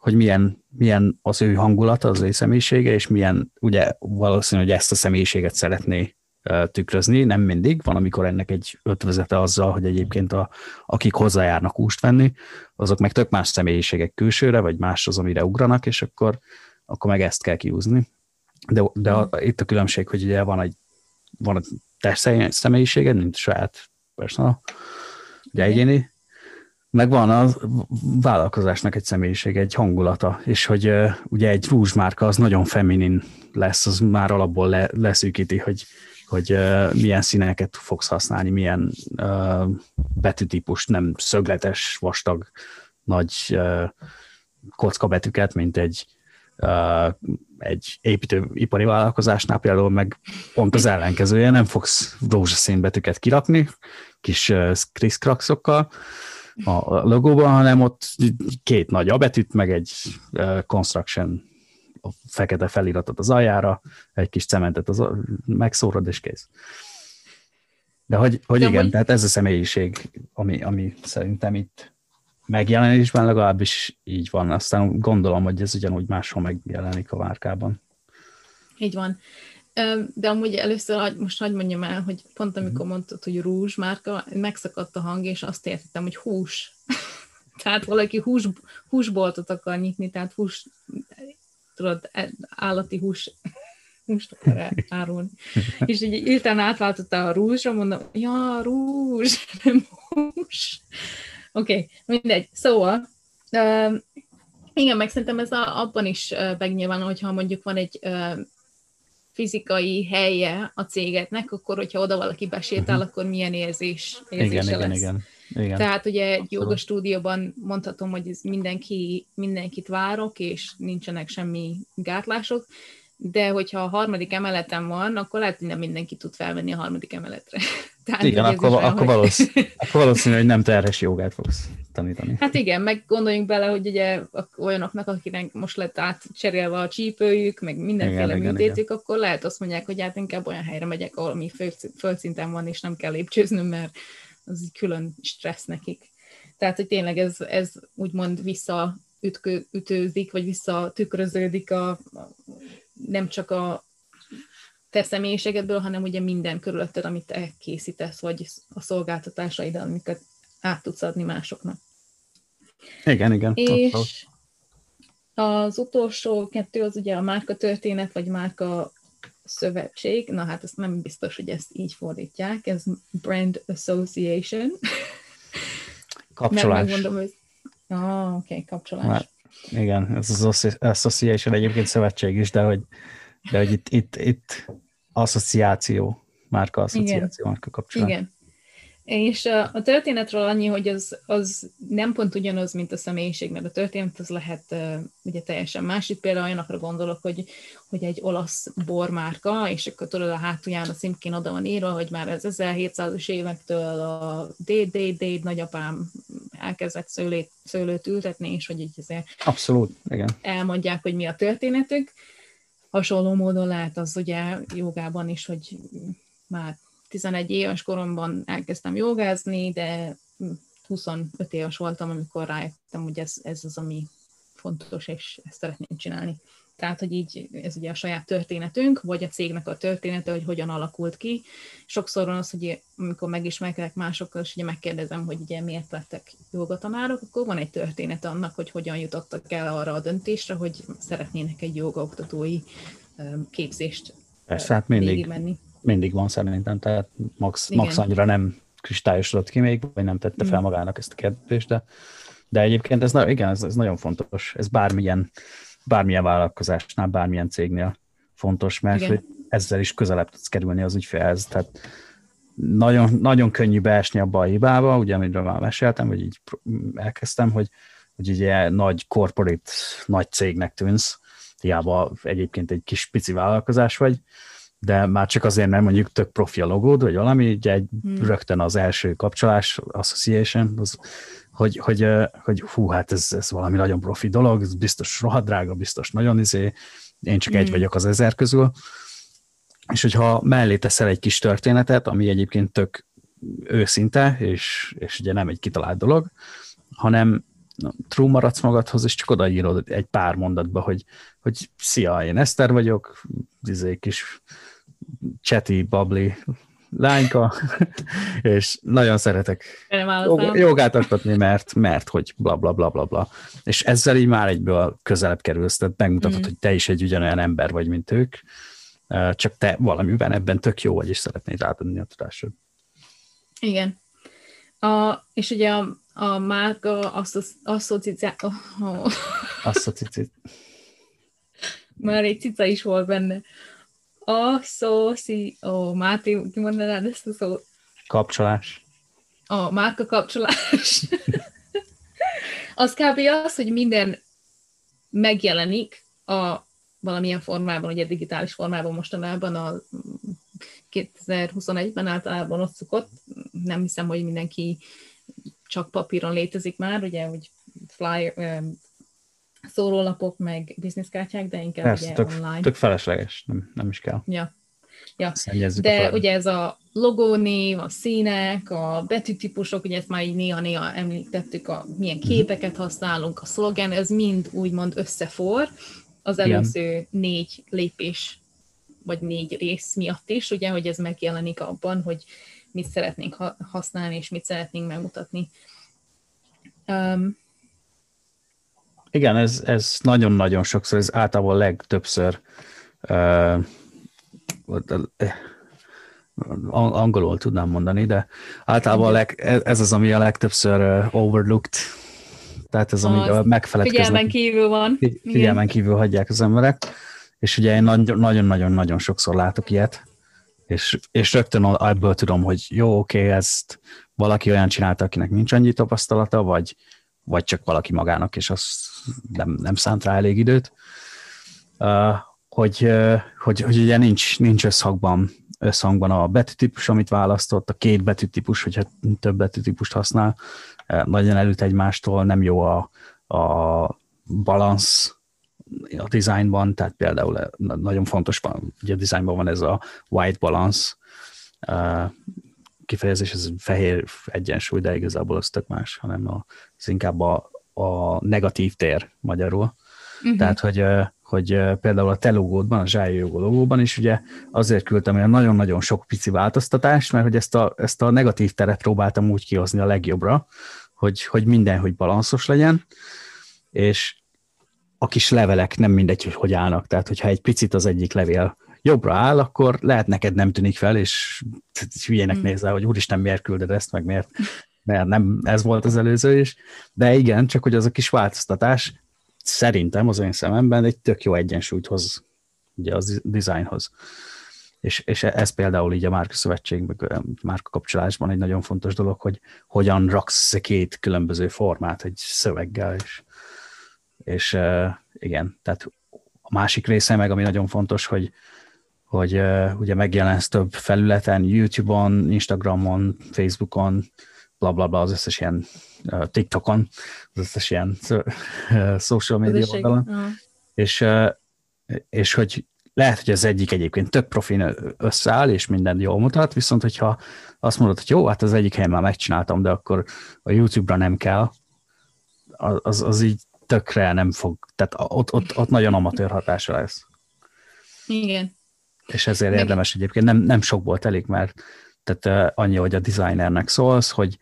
B: hogy milyen, milyen az ő hangulata, az ő személyisége, és milyen, ugye valószínű, hogy ezt a személyiséget szeretné tükrözni, nem mindig, van, amikor ennek egy ötvezete azzal, hogy egyébként a, akik hozzájárnak húst venni, azok meg tök más személyiségek külsőre, vagy más az, amire ugranak, és akkor, akkor meg ezt kell kiúzni. De, de a, itt a különbség, hogy ugye van egy, van a te személyiséged, mint saját personal, ugye egyéni, meg van a vállalkozásnak egy személyiség, egy hangulata, és hogy uh, ugye egy rúzsmárka az nagyon feminin lesz, az már alapból le, leszűkíti, hogy hogy uh, milyen színeket fogsz használni, milyen uh, betűtípust, nem szögletes, vastag, nagy uh, kockabetűket, mint egy uh, egy építőipari vállalkozásnál például meg pont az ellenkezője, nem fogsz rózsaszín betűket kirakni, kis kriszkrakszokkal a logóban, hanem ott két nagy abetűt, meg egy construction a fekete feliratot az aljára, egy kis cementet az, megszórod, és kész. De hogy, hogy De igen, hogy... tehát ez a személyiség, ami, ami szerintem itt megjelenésben legalábbis így van. Aztán gondolom, hogy ez ugyanúgy máshol megjelenik a márkában.
A: Így van. De amúgy először, most hagyd mondjam el, hogy pont amikor mhm. mondtad, hogy rúzs márka, megszakadt a hang, és azt értettem, hogy hús. tehát valaki hús, húsboltot akar nyitni, tehát hús tudod, e, állati hús húst akar árulni. És így írtán átváltotta a rúzsra, mondom, ja, rúzs, nem hús. Oké, okay, mindegy. Szóval, uh, igen, meg szerintem ez a, abban is uh, megnyilván, hogyha mondjuk van egy uh, fizikai helye a cégetnek, akkor hogyha oda valaki besétál, uh-huh. akkor milyen érzés, érzése
B: igen,
A: lesz.
B: Igen, igen. Igen.
A: Tehát ugye egy joga stúdióban mondhatom, hogy ez mindenki, mindenkit várok, és nincsenek semmi gátlások, de hogyha a harmadik emeleten van, akkor lehet, hogy nem mindenki tud felvenni a harmadik emeletre.
B: Tehát igen, akkor, fel, akkor, hogy... valószínű, akkor valószínű, hogy nem terhes jogát fogsz tanítani.
A: Hát igen, meg gondoljunk bele, hogy ugye olyanoknak, akinek most lett átcserélve a csípőjük, meg mindenféle műtétük, akkor lehet azt mondják, hogy hát inkább olyan helyre megyek, ahol mi földszinten van, és nem kell lépcsőznöm, mert az egy külön stressz nekik. Tehát, hogy tényleg ez, ez úgymond visszaütőzik, vagy visszatükröződik a, a, nem csak a te személyiségedből, hanem ugye minden körülötted, amit te készítesz, vagy a szolgáltatásaid, amiket át tudsz adni másoknak.
B: Igen, igen.
A: És az utolsó kettő az ugye a márka történet, vagy márka szövetség, na hát ezt nem biztos, hogy ezt így fordítják, ez Brand Association.
B: Kapcsolás.
A: Megmondom, hogy... Ah, oké, okay, kapcsolás. Már,
B: igen, ez az Association egyébként szövetség is, de hogy, de hogy itt, itt, itt asszociáció, márka asszociáció, igen. márka kapcsolás.
A: Igen, és a történetről annyi, hogy az, az nem pont ugyanaz, mint a személyiség, mert a történet az lehet uh, ugye teljesen más. Itt például olyanokra gondolok, hogy, hogy egy olasz bormárka, és akkor tudod a hátulján a címkén oda van írva, hogy már az 1700-as évektől a DDD nagyapám elkezdett szőlét, szőlőt ültetni, és hogy így azért
B: Abszolút, igen.
A: elmondják, hogy mi a történetük. Hasonló módon lehet az ugye jogában is, hogy már 11 éves koromban elkezdtem jogázni, de 25 éves voltam, amikor rájöttem, hogy ez, ez az, ami fontos, és ezt szeretném csinálni. Tehát, hogy így ez ugye a saját történetünk, vagy a cégnek a története, hogy hogyan alakult ki. Sokszor van az, hogy amikor megismerkedek másokkal, és ugye megkérdezem, hogy ugye miért lettek jogatanárok, akkor van egy történet annak, hogy hogyan jutottak el arra a döntésre, hogy szeretnének egy jogaoktatói képzést
B: Persze, hát mindig, menni mindig van szerintem, tehát max, max annyira nem kristályosodott ki még, vagy nem tette fel mm. magának ezt a kérdést, de, de egyébként ez, igen, ez, ez nagyon fontos, ez bármilyen, bármilyen vállalkozásnál, bármilyen cégnél fontos, mert hogy ezzel is közelebb tudsz kerülni az ügyfélhez. Tehát nagyon, nagyon könnyű beesni abba a hibába, ugye, amiről már meséltem, vagy így elkezdtem, hogy, hogy ugye nagy corporate, nagy cégnek tűnsz, hiába egyébként egy kis pici vállalkozás vagy, de már csak azért nem mondjuk tök profi a logód, vagy valami, ugye egy, hmm. rögtön az első kapcsolás, association, az, hogy, hogy, hogy hú, hát ez, ez valami nagyon profi dolog, ez biztos rohadt drága, biztos nagyon izé, én csak hmm. egy vagyok az ezer közül, és hogyha mellé teszel egy kis történetet, ami egyébként tök őszinte, és, és ugye nem egy kitalált dolog, hanem true maradsz magadhoz, és csak odaírod egy pár mondatba, hogy, hogy szia, én Eszter vagyok, izé kis cseti, babli lányka, és nagyon szeretek jogát alkotni, mert, mert hogy bla bla bla bla bla. És ezzel így már egyből közelebb kerülsz, tehát megmutatod, mm. hogy te is egy ugyanolyan ember vagy, mint ők, csak te valamiben ebben tök jó vagy, és szeretnéd átadni a tudásod.
A: Igen. A, és ugye a, a márka asszociáció... Oh.
B: Asszociáció.
A: Már egy cica is volt benne. Asszoci... Ó, oh, Máté, ki mondanád ezt a szót?
B: Kapcsolás.
A: A márka kapcsolás. az kb. az, hogy minden megjelenik a valamilyen formában, ugye digitális formában mostanában a 2021-ben általában ott szokott. Nem hiszem, hogy mindenki csak papíron létezik már, ugye, hogy flyer, szórólapok, meg bizniszkártyák, de inkább Persze, ugye
B: tök,
A: online.
B: Tök felesleges, nem, nem is kell.
A: Ja. ja. De ugye ez a logónév, a színek, a betűtípusok, ugye ezt már így néha-néha említettük, a milyen mhm. képeket használunk, a szlogen, ez mind úgymond összefor, az előző Igen. négy lépés, vagy négy rész miatt is, ugye, hogy ez megjelenik abban, hogy mit szeretnénk használni, és mit szeretnénk megmutatni. Um,
B: igen, ez, ez nagyon-nagyon sokszor, ez általában legtöbbször uh, angolul tudnám mondani, de általában leg, ez az, ami a legtöbbször overlooked. Tehát ez, ami megfeledkeznek.
A: Figyelmen kívül van.
B: Figyelmen kívül hagyják az emberek, és ugye én nagyon-nagyon-nagyon sokszor látok ilyet, és, és rögtön ebből tudom, hogy jó, oké, okay, ezt valaki olyan csinálta, akinek nincs annyi tapasztalata, vagy, vagy csak valaki magának, és az nem, nem szánt rá elég időt, hogy, hogy, hogy ugye nincs, nincs összhangban, összhangban a betűtípus, amit választott, a két betűtípus, hogyha több betűtípust használ, nagyon előtt egymástól, nem jó a, a balansz a dizájnban, tehát például nagyon fontos, ugye a dizájnban van ez a white balance kifejezés, ez fehér egyensúly, de igazából az tök más, hanem az inkább a, a negatív tér magyarul. Uh-huh. Tehát, hogy, hogy például a te logódban, a zsájogó logóban is ugye azért küldtem olyan nagyon-nagyon sok pici változtatást, mert hogy ezt a, ezt a negatív teret próbáltam úgy kihozni a legjobbra, hogy, hogy mindenhogy balanszos legyen, és a kis levelek nem mindegy, hogy hogy állnak. Tehát, hogyha egy picit az egyik levél jobbra áll, akkor lehet neked nem tűnik fel, és hülyének mm. nézel, hogy úristen, miért külded ezt, meg miért, mert nem ez volt az előző is. De igen, csak hogy az a kis változtatás szerintem az én szememben egy tök jó egyensúlyt hoz ugye az dizájnhoz. És, és ez például így a Márka Szövetség, meg Márka kapcsolásban egy nagyon fontos dolog, hogy hogyan raksz két különböző formát egy szöveggel, és, és igen, tehát a másik része meg, ami nagyon fontos, hogy, hogy ugye megjelensz több felületen, YouTube-on, Instagramon, Facebookon, bla bla bla, az összes ilyen uh, TikTokon, az összes ilyen uh, social media oldalon, uh. és, uh, és hogy lehet, hogy az egyik egyébként több profin összeáll, és minden jól mutat, viszont hogyha azt mondod, hogy jó, hát az egyik helyen már megcsináltam, de akkor a YouTube-ra nem kell, az, az így tökre nem fog, tehát ott, ott, ott nagyon amatőr hatása lesz.
A: Igen.
B: És ezért Meg... érdemes egyébként, nem, nem sokból telik, mert tehát annyi, hogy a designernek szólsz, hogy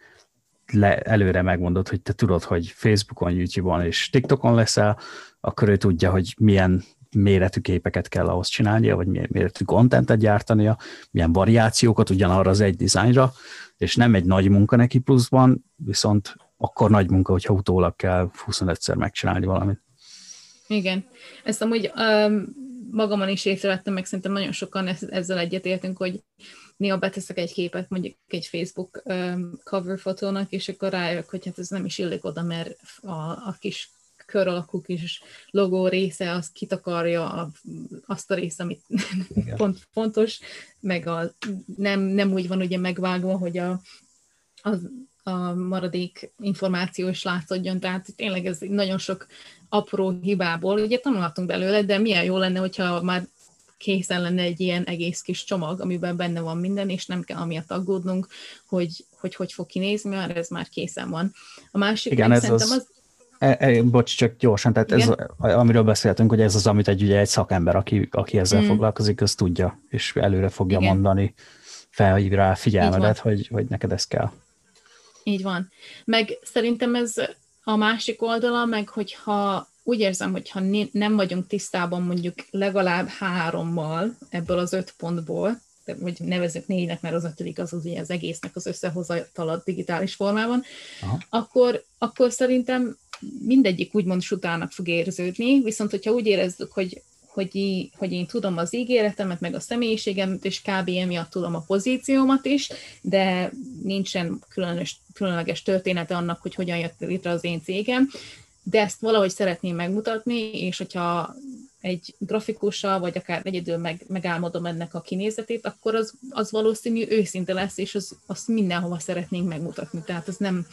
B: le, előre megmondod, hogy te tudod, hogy Facebookon, YouTube-on és TikTokon leszel, akkor ő tudja, hogy milyen méretű képeket kell ahhoz csinálnia, vagy milyen méretű kontentet gyártania, milyen variációkat ugyanarra az egy dizájnra, és nem egy nagy munka neki pluszban, viszont akkor nagy munka, hogyha utólag kell 25-szer megcsinálni valamit.
A: Igen. Ezt amúgy um, magamon is észrevettem, meg szerintem nagyon sokan ezzel egyetértünk, hogy néha beteszek egy képet mondjuk egy Facebook cover fotónak, és akkor rájövök, hogy hát ez nem is illik oda, mert a, a kis kör alakú kis logó része, az kitakarja a, azt a részt, amit pont, fontos, meg a, nem, nem úgy van ugye megvágva, hogy a, a, a maradék információ is látszódjon, tehát tényleg ez nagyon sok apró hibából, ugye tanulhatunk belőle, de milyen jó lenne, hogyha már készen lenne egy ilyen egész kis csomag, amiben benne van minden, és nem kell amiatt aggódnunk, hogy hogy, hogy fog kinézni, mert ez már készen van. A másik
B: Igen, ez az, az E, e, bocs, csak gyorsan, tehát Igen? ez, amiről beszéltünk, hogy ez az, amit egy, ugye egy szakember, aki, aki ezzel mm. foglalkozik, az tudja, és előre fogja Igen. mondani, felhív rá figyelmedet, hogy, hogy neked ez kell.
A: Így van. Meg szerintem ez a másik oldala, meg hogyha úgy érzem, hogyha nem vagyunk tisztában mondjuk legalább hárommal ebből az öt pontból, vagy nevezük négynek, mert az ötödik az az, az egésznek az összehozatalat digitális formában, Aha. akkor, akkor szerintem mindegyik úgymond sutának fog érződni, viszont hogyha úgy érezzük, hogy hogy, hogy én tudom az ígéretemet, meg a személyiségemet, és kb. emiatt tudom a pozíciómat is, de nincsen különös, különleges története annak, hogy hogyan jött létre az én cégem, de ezt valahogy szeretném megmutatni, és hogyha egy grafikussal, vagy akár egyedül meg, megálmodom ennek a kinézetét, akkor az, az valószínű őszinte lesz, és az, azt mindenhova szeretnénk megmutatni. Tehát ez nem,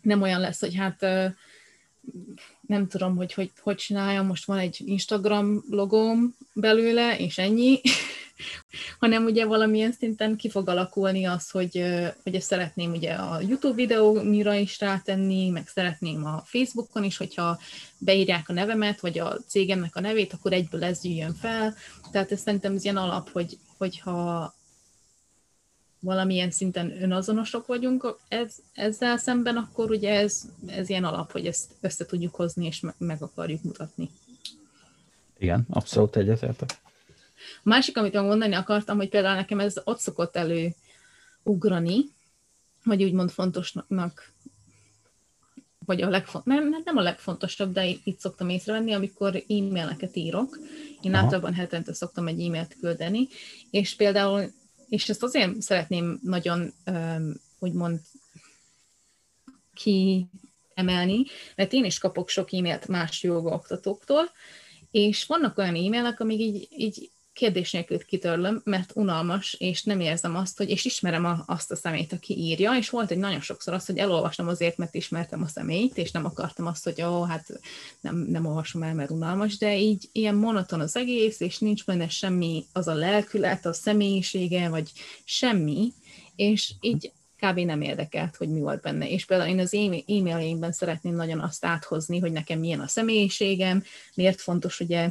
A: nem olyan lesz, hogy hát nem tudom, hogy, hogy hogy csináljam, most van egy Instagram logóm belőle, és ennyi, hanem ugye valamilyen szinten ki fog alakulni az, hogy, hogy ezt szeretném ugye a YouTube videómira is rátenni, meg szeretném a Facebookon is, hogyha beírják a nevemet, vagy a cégemnek a nevét, akkor egyből ez jöjjön fel. Tehát ez szerintem ez ilyen alap, hogy, hogyha valamilyen szinten önazonosok vagyunk ez, ezzel szemben, akkor ugye ez, ez ilyen alap, hogy ezt össze tudjuk hozni, és meg, meg akarjuk mutatni.
B: Igen, abszolút egyetértek.
A: A másik, amit mondani akartam, hogy például nekem ez ott szokott elő ugrani, vagy úgymond fontosnak, vagy a legfont, nem, nem a legfontosabb, de itt szoktam észrevenni, amikor e-maileket írok. Én Aha. általában hetente szoktam egy e-mailt küldeni, és például és ezt azért szeretném nagyon úgymond kiemelni, mert én is kapok sok e-mailt más jogaoktatóktól, és vannak olyan e-mailek, amik így, így kérdés nélkül kitörlöm, mert unalmas, és nem érzem azt, hogy, és ismerem a, azt a szemét, aki írja, és volt egy nagyon sokszor az, hogy elolvastam azért, mert ismertem a személyt, és nem akartam azt, hogy ó, hát nem, nem olvasom el, mert unalmas, de így ilyen monoton az egész, és nincs benne semmi, az a lelkület, a személyisége, vagy semmi, és így kb. nem érdekelt, hogy mi volt benne. És például én az e-mailjénkben szeretném nagyon azt áthozni, hogy nekem milyen a személyiségem, miért fontos ugye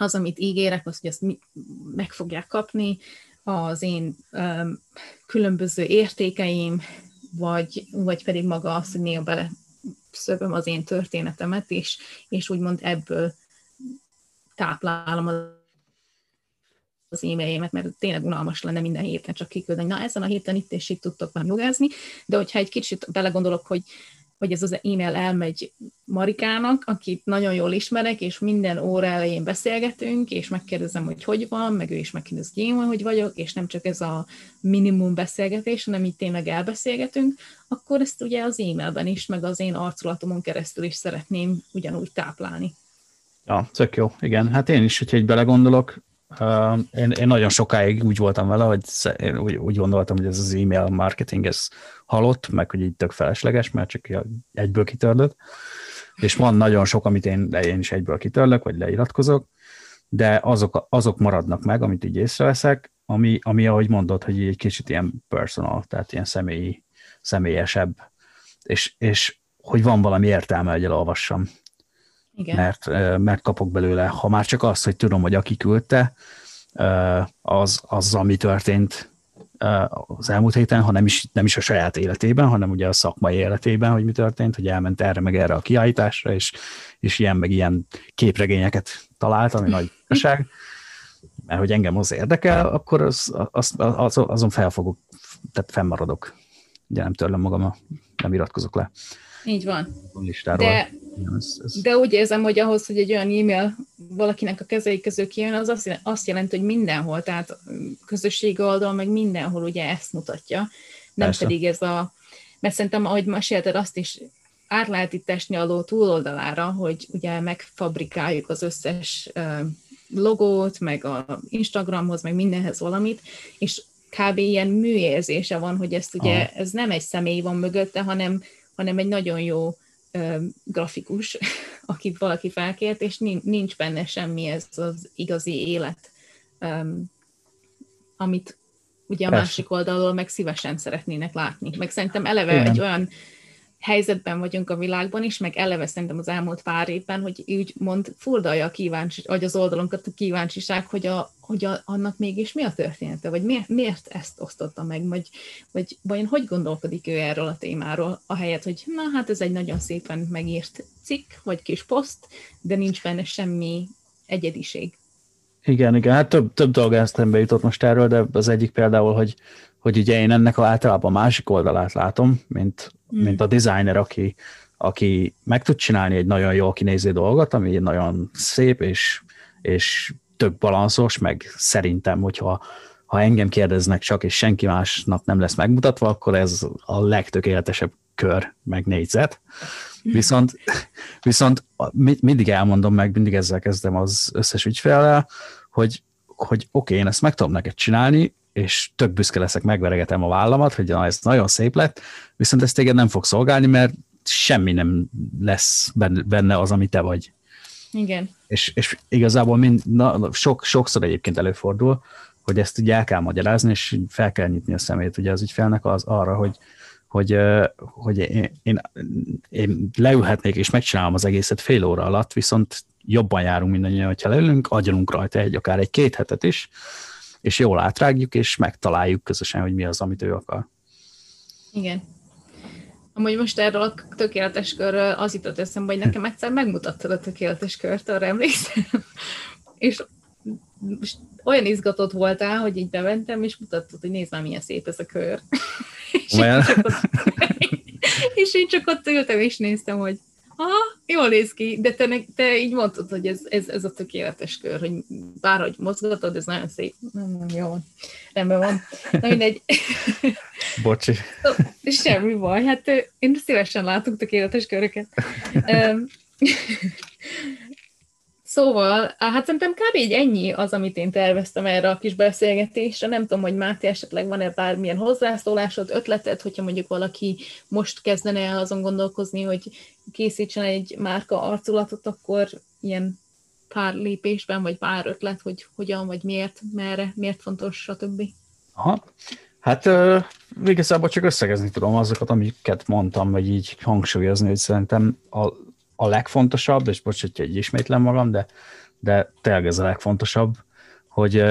A: az, amit ígérek, az, hogy azt meg fogják kapni, az én um, különböző értékeim, vagy, vagy pedig maga az, hogy néha bele szövöm az én történetemet, és, és úgymond ebből táplálom az e-mailjémet, mert tényleg unalmas lenne minden héten csak kiküldeni. Na, ezen a héten itt és itt tudtok már jogázni, de hogyha egy kicsit belegondolok, hogy hogy ez az e-mail elmegy Marikának, akit nagyon jól ismerek, és minden óra elején beszélgetünk, és megkérdezem, hogy hogy van, meg ő is megkérdez, hogy én hogy vagyok, és nem csak ez a minimum beszélgetés, hanem így tényleg elbeszélgetünk, akkor ezt ugye az e-mailben is, meg az én arculatomon keresztül is szeretném ugyanúgy táplálni.
B: Ja, tök jó, igen. Hát én is, hogyha egy belegondolok, én, én nagyon sokáig úgy voltam vele, hogy én úgy, úgy gondoltam, hogy ez az e-mail marketing, ez halott, meg hogy így tök felesleges, mert csak egyből kitörlött. És van nagyon sok, amit én, én is egyből kitörlök, vagy leiratkozok, de azok, azok maradnak meg, amit így észreveszek, ami, ami ahogy mondod, hogy egy kicsit ilyen personal, tehát ilyen személyi, személyesebb, és, és hogy van valami értelme, hogy elolvassam. Igen. Mert, mert kapok belőle, ha már csak azt, hogy tudom, hogy aki küldte, az, az ami történt az elmúlt héten, ha nem is, nem is a saját életében, hanem ugye a szakmai életében, hogy mi történt, hogy elment erre meg erre a kiállításra, és, és ilyen meg ilyen képregényeket talált, ami nagy igazság, mert hogy engem az érdekel, akkor az, az, az, azon fel fogok, tehát fennmaradok. ugye nem törlöm magam, nem iratkozok le.
A: Így van.
B: A listáról.
A: De, ez, ez... de úgy érzem, hogy ahhoz, hogy egy olyan e-mail valakinek a kezei közül kijön, az azt, azt jelenti, hogy mindenhol, tehát közösségi oldal, meg mindenhol ugye ezt mutatja. Nem Persze. pedig ez a, mert szerintem, ahogy mesélted, azt is át lehet itt esni a ló túloldalára, hogy ugye megfabrikáljuk az összes logót, meg a Instagramhoz, meg mindenhez valamit, és kb. ilyen műérzése van, hogy ezt ugye, Aha. ez nem egy személy van mögötte, hanem, hanem egy nagyon jó ö, grafikus, akit valaki felkért, és nincs benne semmi ez az igazi élet, ö, amit ugye a Persze. másik oldalról meg szívesen szeretnének látni. Meg szerintem eleve Igen. egy olyan helyzetben vagyunk a világban is, meg eleve szerintem az elmúlt pár évben, hogy úgy mond furdalja a kíváncsi, vagy az oldalunkat a kíváncsiság, hogy, a, hogy a, annak mégis mi a története, vagy miért, miért ezt osztotta meg, vagy, vagy vajon hogy gondolkodik ő erről a témáról, ahelyett, hogy na hát ez egy nagyon szépen megírt cikk, vagy kis poszt, de nincs benne semmi egyediség.
B: Igen, igen, hát több, több dolog eszembe jutott most erről, de az egyik például, hogy, hogy ugye én ennek általában a másik oldalát látom, mint, mm. mint a designer, aki, aki meg tud csinálni egy nagyon jól kinéző dolgot, ami nagyon szép, és, és tök balanszos, meg szerintem, hogyha ha engem kérdeznek csak, és senki másnak nem lesz megmutatva, akkor ez a legtökéletesebb kör, meg négyzet. Viszont, viszont mindig elmondom meg, mindig ezzel kezdem az összes ügyfélel, hogy, hogy oké, okay, én ezt meg tudom neked csinálni, és tök büszke leszek, megveregetem a vállamat, hogy na, ez nagyon szép lett, viszont ez téged nem fog szolgálni, mert semmi nem lesz benne az, ami te vagy.
A: Igen.
B: És, és igazából mind, na, sok, sokszor egyébként előfordul, hogy ezt ugye el kell magyarázni, és fel kell nyitni a szemét ugye az ügyfelnek az arra, hogy, hogy, hogy én, én, én leülhetnék és megcsinálom az egészet fél óra alatt, viszont jobban járunk mindannyian, hogyha leülünk, agyalunk rajta egy, akár egy két hetet is, és jól átrágjuk, és megtaláljuk közösen, hogy mi az, amit ő akar.
A: Igen. Amúgy most erről a tökéletes körről az jutott eszembe, hogy nekem egyszer megmutattad a tökéletes kört, arra emlékszem. és most olyan izgatott voltál, hogy így bementem, és mutattad, hogy nézd már, milyen szép ez a kör. és, én csak ott, és én csak ott ültem, és néztem, hogy aha, jól néz ki, de te, te így mondtad, hogy ez, ez, ez a tökéletes kör, hogy bárhogy mozgatod, ez nagyon szép. Nem, jó van. Rendben van. Na mindegy.
B: Bocsi.
A: Semmi baj, hát én szívesen látok tökéletes köröket. Szóval, hát szerintem kb. így ennyi az, amit én terveztem erre a kis beszélgetésre. Nem tudom, hogy Máté esetleg van-e bármilyen hozzászólásod, ötleted, hogyha mondjuk valaki most kezdene el azon gondolkozni, hogy készítsen egy márka arculatot, akkor ilyen pár lépésben, vagy pár ötlet, hogy hogyan, vagy miért, merre, miért fontos, stb.
B: Aha. Hát uh, igazából csak összegezni tudom azokat, amiket mondtam, vagy így hangsúlyozni, hogy szerintem a a legfontosabb, és bocs, hogy egy ismétlem magam, de, de tényleg ez a legfontosabb, hogy,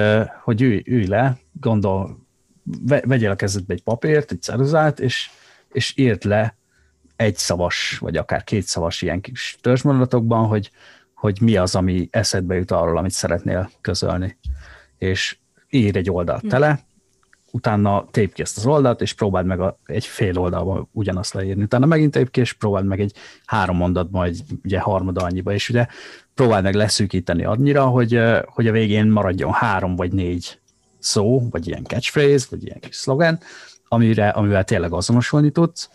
B: hogy ülj, ülj le, gondol, vegyél a kezedbe egy papírt, egy ceruzát, és, és írd le egy szavas, vagy akár két szavas ilyen kis törzsmondatokban, hogy, hogy mi az, ami eszedbe jut arról, amit szeretnél közölni. És ír egy oldalt hm. tele, utána tép ki ezt az oldalt, és próbáld meg a, egy fél oldalba ugyanazt leírni. Utána megint tép ki, és próbáld meg egy három mondatban, egy ugye harmada annyiba, és ugye próbáld meg leszűkíteni annyira, hogy, hogy a végén maradjon három vagy négy szó, vagy ilyen catchphrase, vagy ilyen kis szlogen, amire, amivel tényleg azonosulni tudsz.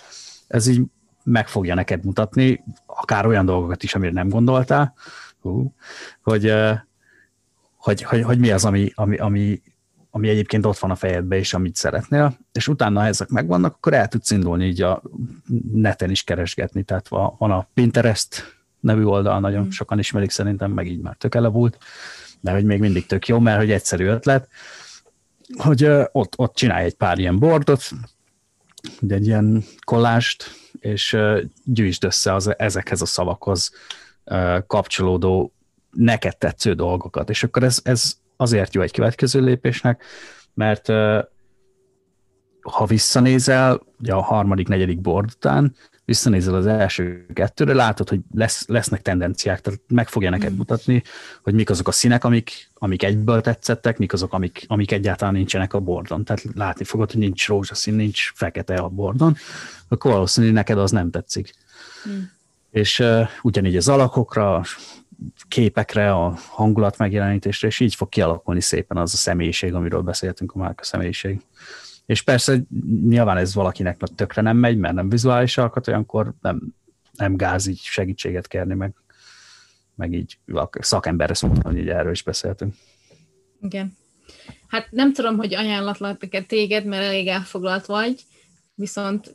B: Ez így meg fogja neked mutatni, akár olyan dolgokat is, amire nem gondoltál, hogy, hogy, hogy, hogy mi az, ami, ami, ami ami egyébként ott van a fejedben, és amit szeretnél, és utána, ha ezek megvannak, akkor el tudsz indulni így a neten is keresgetni, tehát van a Pinterest nevű oldal, nagyon mm. sokan ismerik szerintem, meg így már tök elavult, de hogy még mindig tök jó, mert hogy egyszerű ötlet, hogy ott, ott csinálj egy pár ilyen bordot, egy ilyen kollást, és gyűjtsd össze az, ezekhez a szavakhoz kapcsolódó neked tetsző dolgokat, és akkor ez, ez azért jó egy következő lépésnek, mert ha visszanézel, ugye a harmadik, negyedik board után, visszanézel az első kettőre, látod, hogy lesz, lesznek tendenciák, tehát meg fogja neked mm. mutatni, hogy mik azok a színek, amik, amik egyből tetszettek, mik azok, amik, amik egyáltalán nincsenek a bordon. Tehát látni fogod, hogy nincs rózsaszín, nincs fekete a bordon, akkor valószínűleg neked az nem tetszik. Mm. És uh, ugyanígy az alakokra, képekre, a hangulat megjelenítésre, és így fog kialakulni szépen az a személyiség, amiről beszéltünk, a márka személyiség. És persze nyilván ez valakinek tökre nem megy, mert nem vizuális alkat, olyankor nem, nem gáz így segítséget kérni, meg, meg így szakemberre szóltam, hogy így erről is beszéltünk.
A: Igen. Hát nem tudom, hogy ajánlatlak-e téged, mert elég elfoglalt vagy, viszont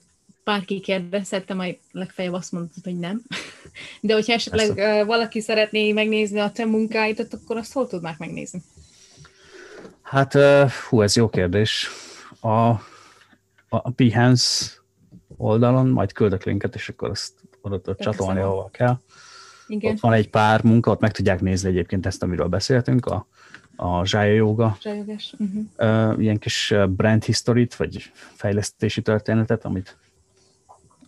A: bárki kérdezhette, majd legfeljebb azt mondtad, hogy nem. De hogyha esetleg Persze. valaki szeretné megnézni a te munkáidat, akkor azt hol tudnák megnézni?
B: Hát, hú, ez jó kérdés a, a Behance oldalon, majd küldök linket, és akkor azt oda tudod csatolni, ahova kell. Igen. Ott van egy pár munka, ott meg tudják nézni egyébként ezt, amiről beszéltünk, a, a Zsája Yoga. Uh-huh. Uh, ilyen kis brand history vagy fejlesztési történetet, amit,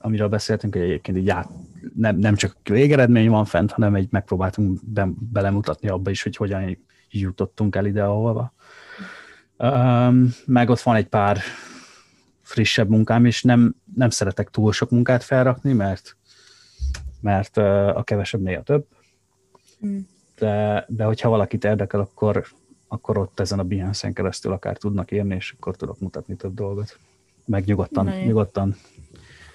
B: amiről beszéltünk, hogy egyébként így át, nem, nem csak végeredmény van fent, hanem egy megpróbáltunk be, belemutatni abba is, hogy hogyan jutottunk el ide, ahova. Um, meg ott van egy pár frissebb munkám, és nem, nem szeretek túl sok munkát felrakni, mert, mert a kevesebb néha több. Mm. De, de hogyha valakit érdekel, akkor, akkor ott ezen a Behance-en keresztül akár tudnak írni, és akkor tudok mutatni több dolgot. Meg nyugodtan, Na, nyugodtan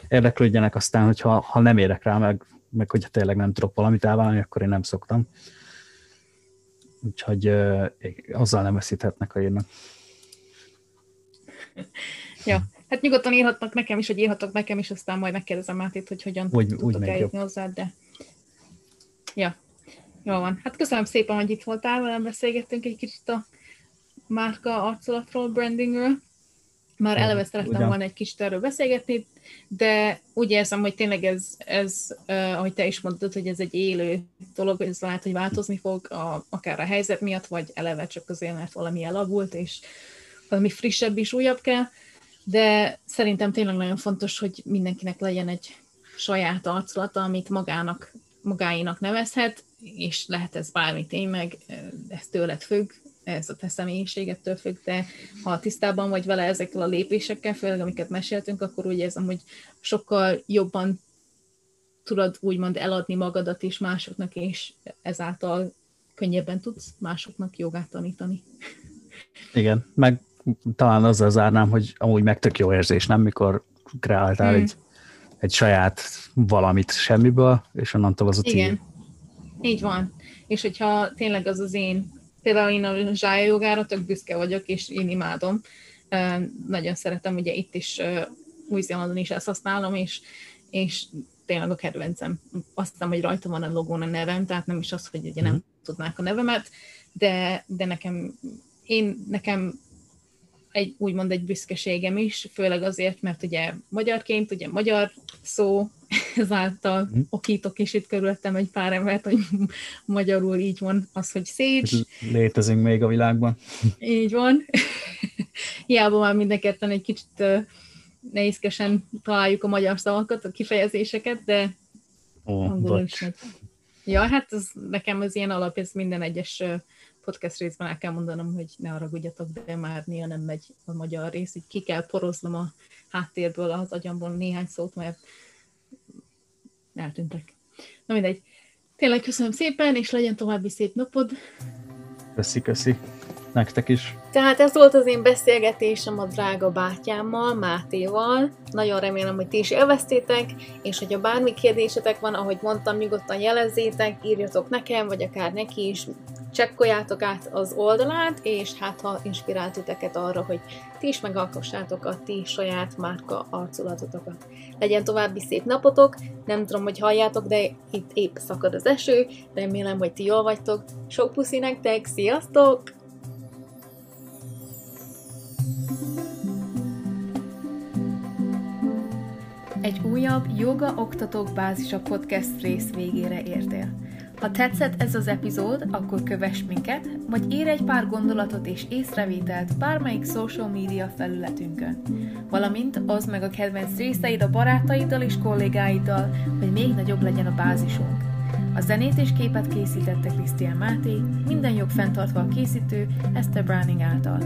B: érdeklődjenek, aztán, hogyha ha nem érek rá, meg, meg hogyha tényleg nem tudok valamit elválni, akkor én nem szoktam. Úgyhogy uh, azzal nem veszíthetnek, ha írnak
A: ja, hát nyugodtan írhatnak nekem is, hogy írhatok nekem is, aztán majd megkérdezem Mátét, hogy hogyan úgy, tudtok úgy eljutni hozzá, de ja, jó van. Hát köszönöm szépen, hogy itt voltál, velem beszélgettünk egy kicsit a márka arculatról, brandingről. Már eleve szerettem volna egy kicsit erről beszélgetni, de úgy érzem, hogy tényleg ez, ez uh, ahogy te is mondtad, hogy ez egy élő dolog, ez lehet, hogy változni fog, a, akár a helyzet miatt, vagy eleve csak azért, mert valami elavult, és valami frissebb és újabb kell, de szerintem tényleg nagyon fontos, hogy mindenkinek legyen egy saját arculata, amit magának, magáinak nevezhet, és lehet ez bármi tényleg, ez tőled függ, ez a te személyiségettől függ, de ha tisztában vagy vele ezekkel a lépésekkel, főleg amiket meséltünk, akkor úgy érzem, hogy sokkal jobban tudod úgymond eladni magadat is másoknak, és ezáltal könnyebben tudsz másoknak jogát tanítani.
B: Igen, meg talán azzal zárnám, hogy amúgy meg tök jó érzés, nem? Mikor kreáltál hmm. egy, egy saját valamit semmiből, és onnantól az a
A: cím. Igen, így van. És hogyha tényleg az az én, például én a zsája jogára tök büszke vagyok, és én imádom. Nagyon szeretem, ugye itt is Új-Zélandon is ezt használom, és, és tényleg a kedvencem. Azt hiszem, hogy rajta van a logón a nevem, tehát nem is az, hogy ugye nem hmm. tudnák a nevemet, de, de nekem én, nekem egy, úgymond egy büszkeségem is, főleg azért, mert ugye magyarként, ugye magyar szó, ezáltal mm. okítok is itt körülöttem egy pár embert, hogy magyarul így van az, hogy szécs.
B: Létezünk még a világban.
A: Így van. Hiába már mindenketten egy kicsit nehézkesen találjuk a magyar szavakat, a kifejezéseket, de oh, angolul is Ja, hát ez, nekem az ilyen alap, ez minden egyes podcast részben el kell mondanom, hogy ne haragudjatok, de már néha nem megy a magyar rész, így ki kell poroznom a háttérből az agyamból néhány szót, mert eltűntek. Na mindegy. Tényleg köszönöm szépen, és legyen további szép napod.
B: Köszi, köszi. Nektek is.
A: Tehát ez volt az én beszélgetésem a drága bátyámmal, Mátéval. Nagyon remélem, hogy ti is élveztétek, és hogyha bármi kérdésetek van, ahogy mondtam, nyugodtan jelezzétek, írjatok nekem, vagy akár neki is, csekkoljátok át az oldalát, és hát ha inspirált titeket arra, hogy ti is megalkossátok a ti saját márka arculatotokat. Legyen további szép napotok, nem tudom, hogy halljátok, de itt épp szakad az eső, remélem, hogy ti jól vagytok. Sok puszi nektek, sziasztok! Egy újabb Joga Oktatók Bázisa podcast rész végére értél. Ha tetszett ez az epizód, akkor kövess minket, vagy ír egy pár gondolatot és észrevételt bármelyik social media felületünkön. Valamint az meg a kedvenc részeid a barátaiddal és kollégáiddal, hogy még nagyobb legyen a bázisunk. A zenét és képet készítette Krisztián Máté, minden jog fenntartva a készítő Esther Browning által.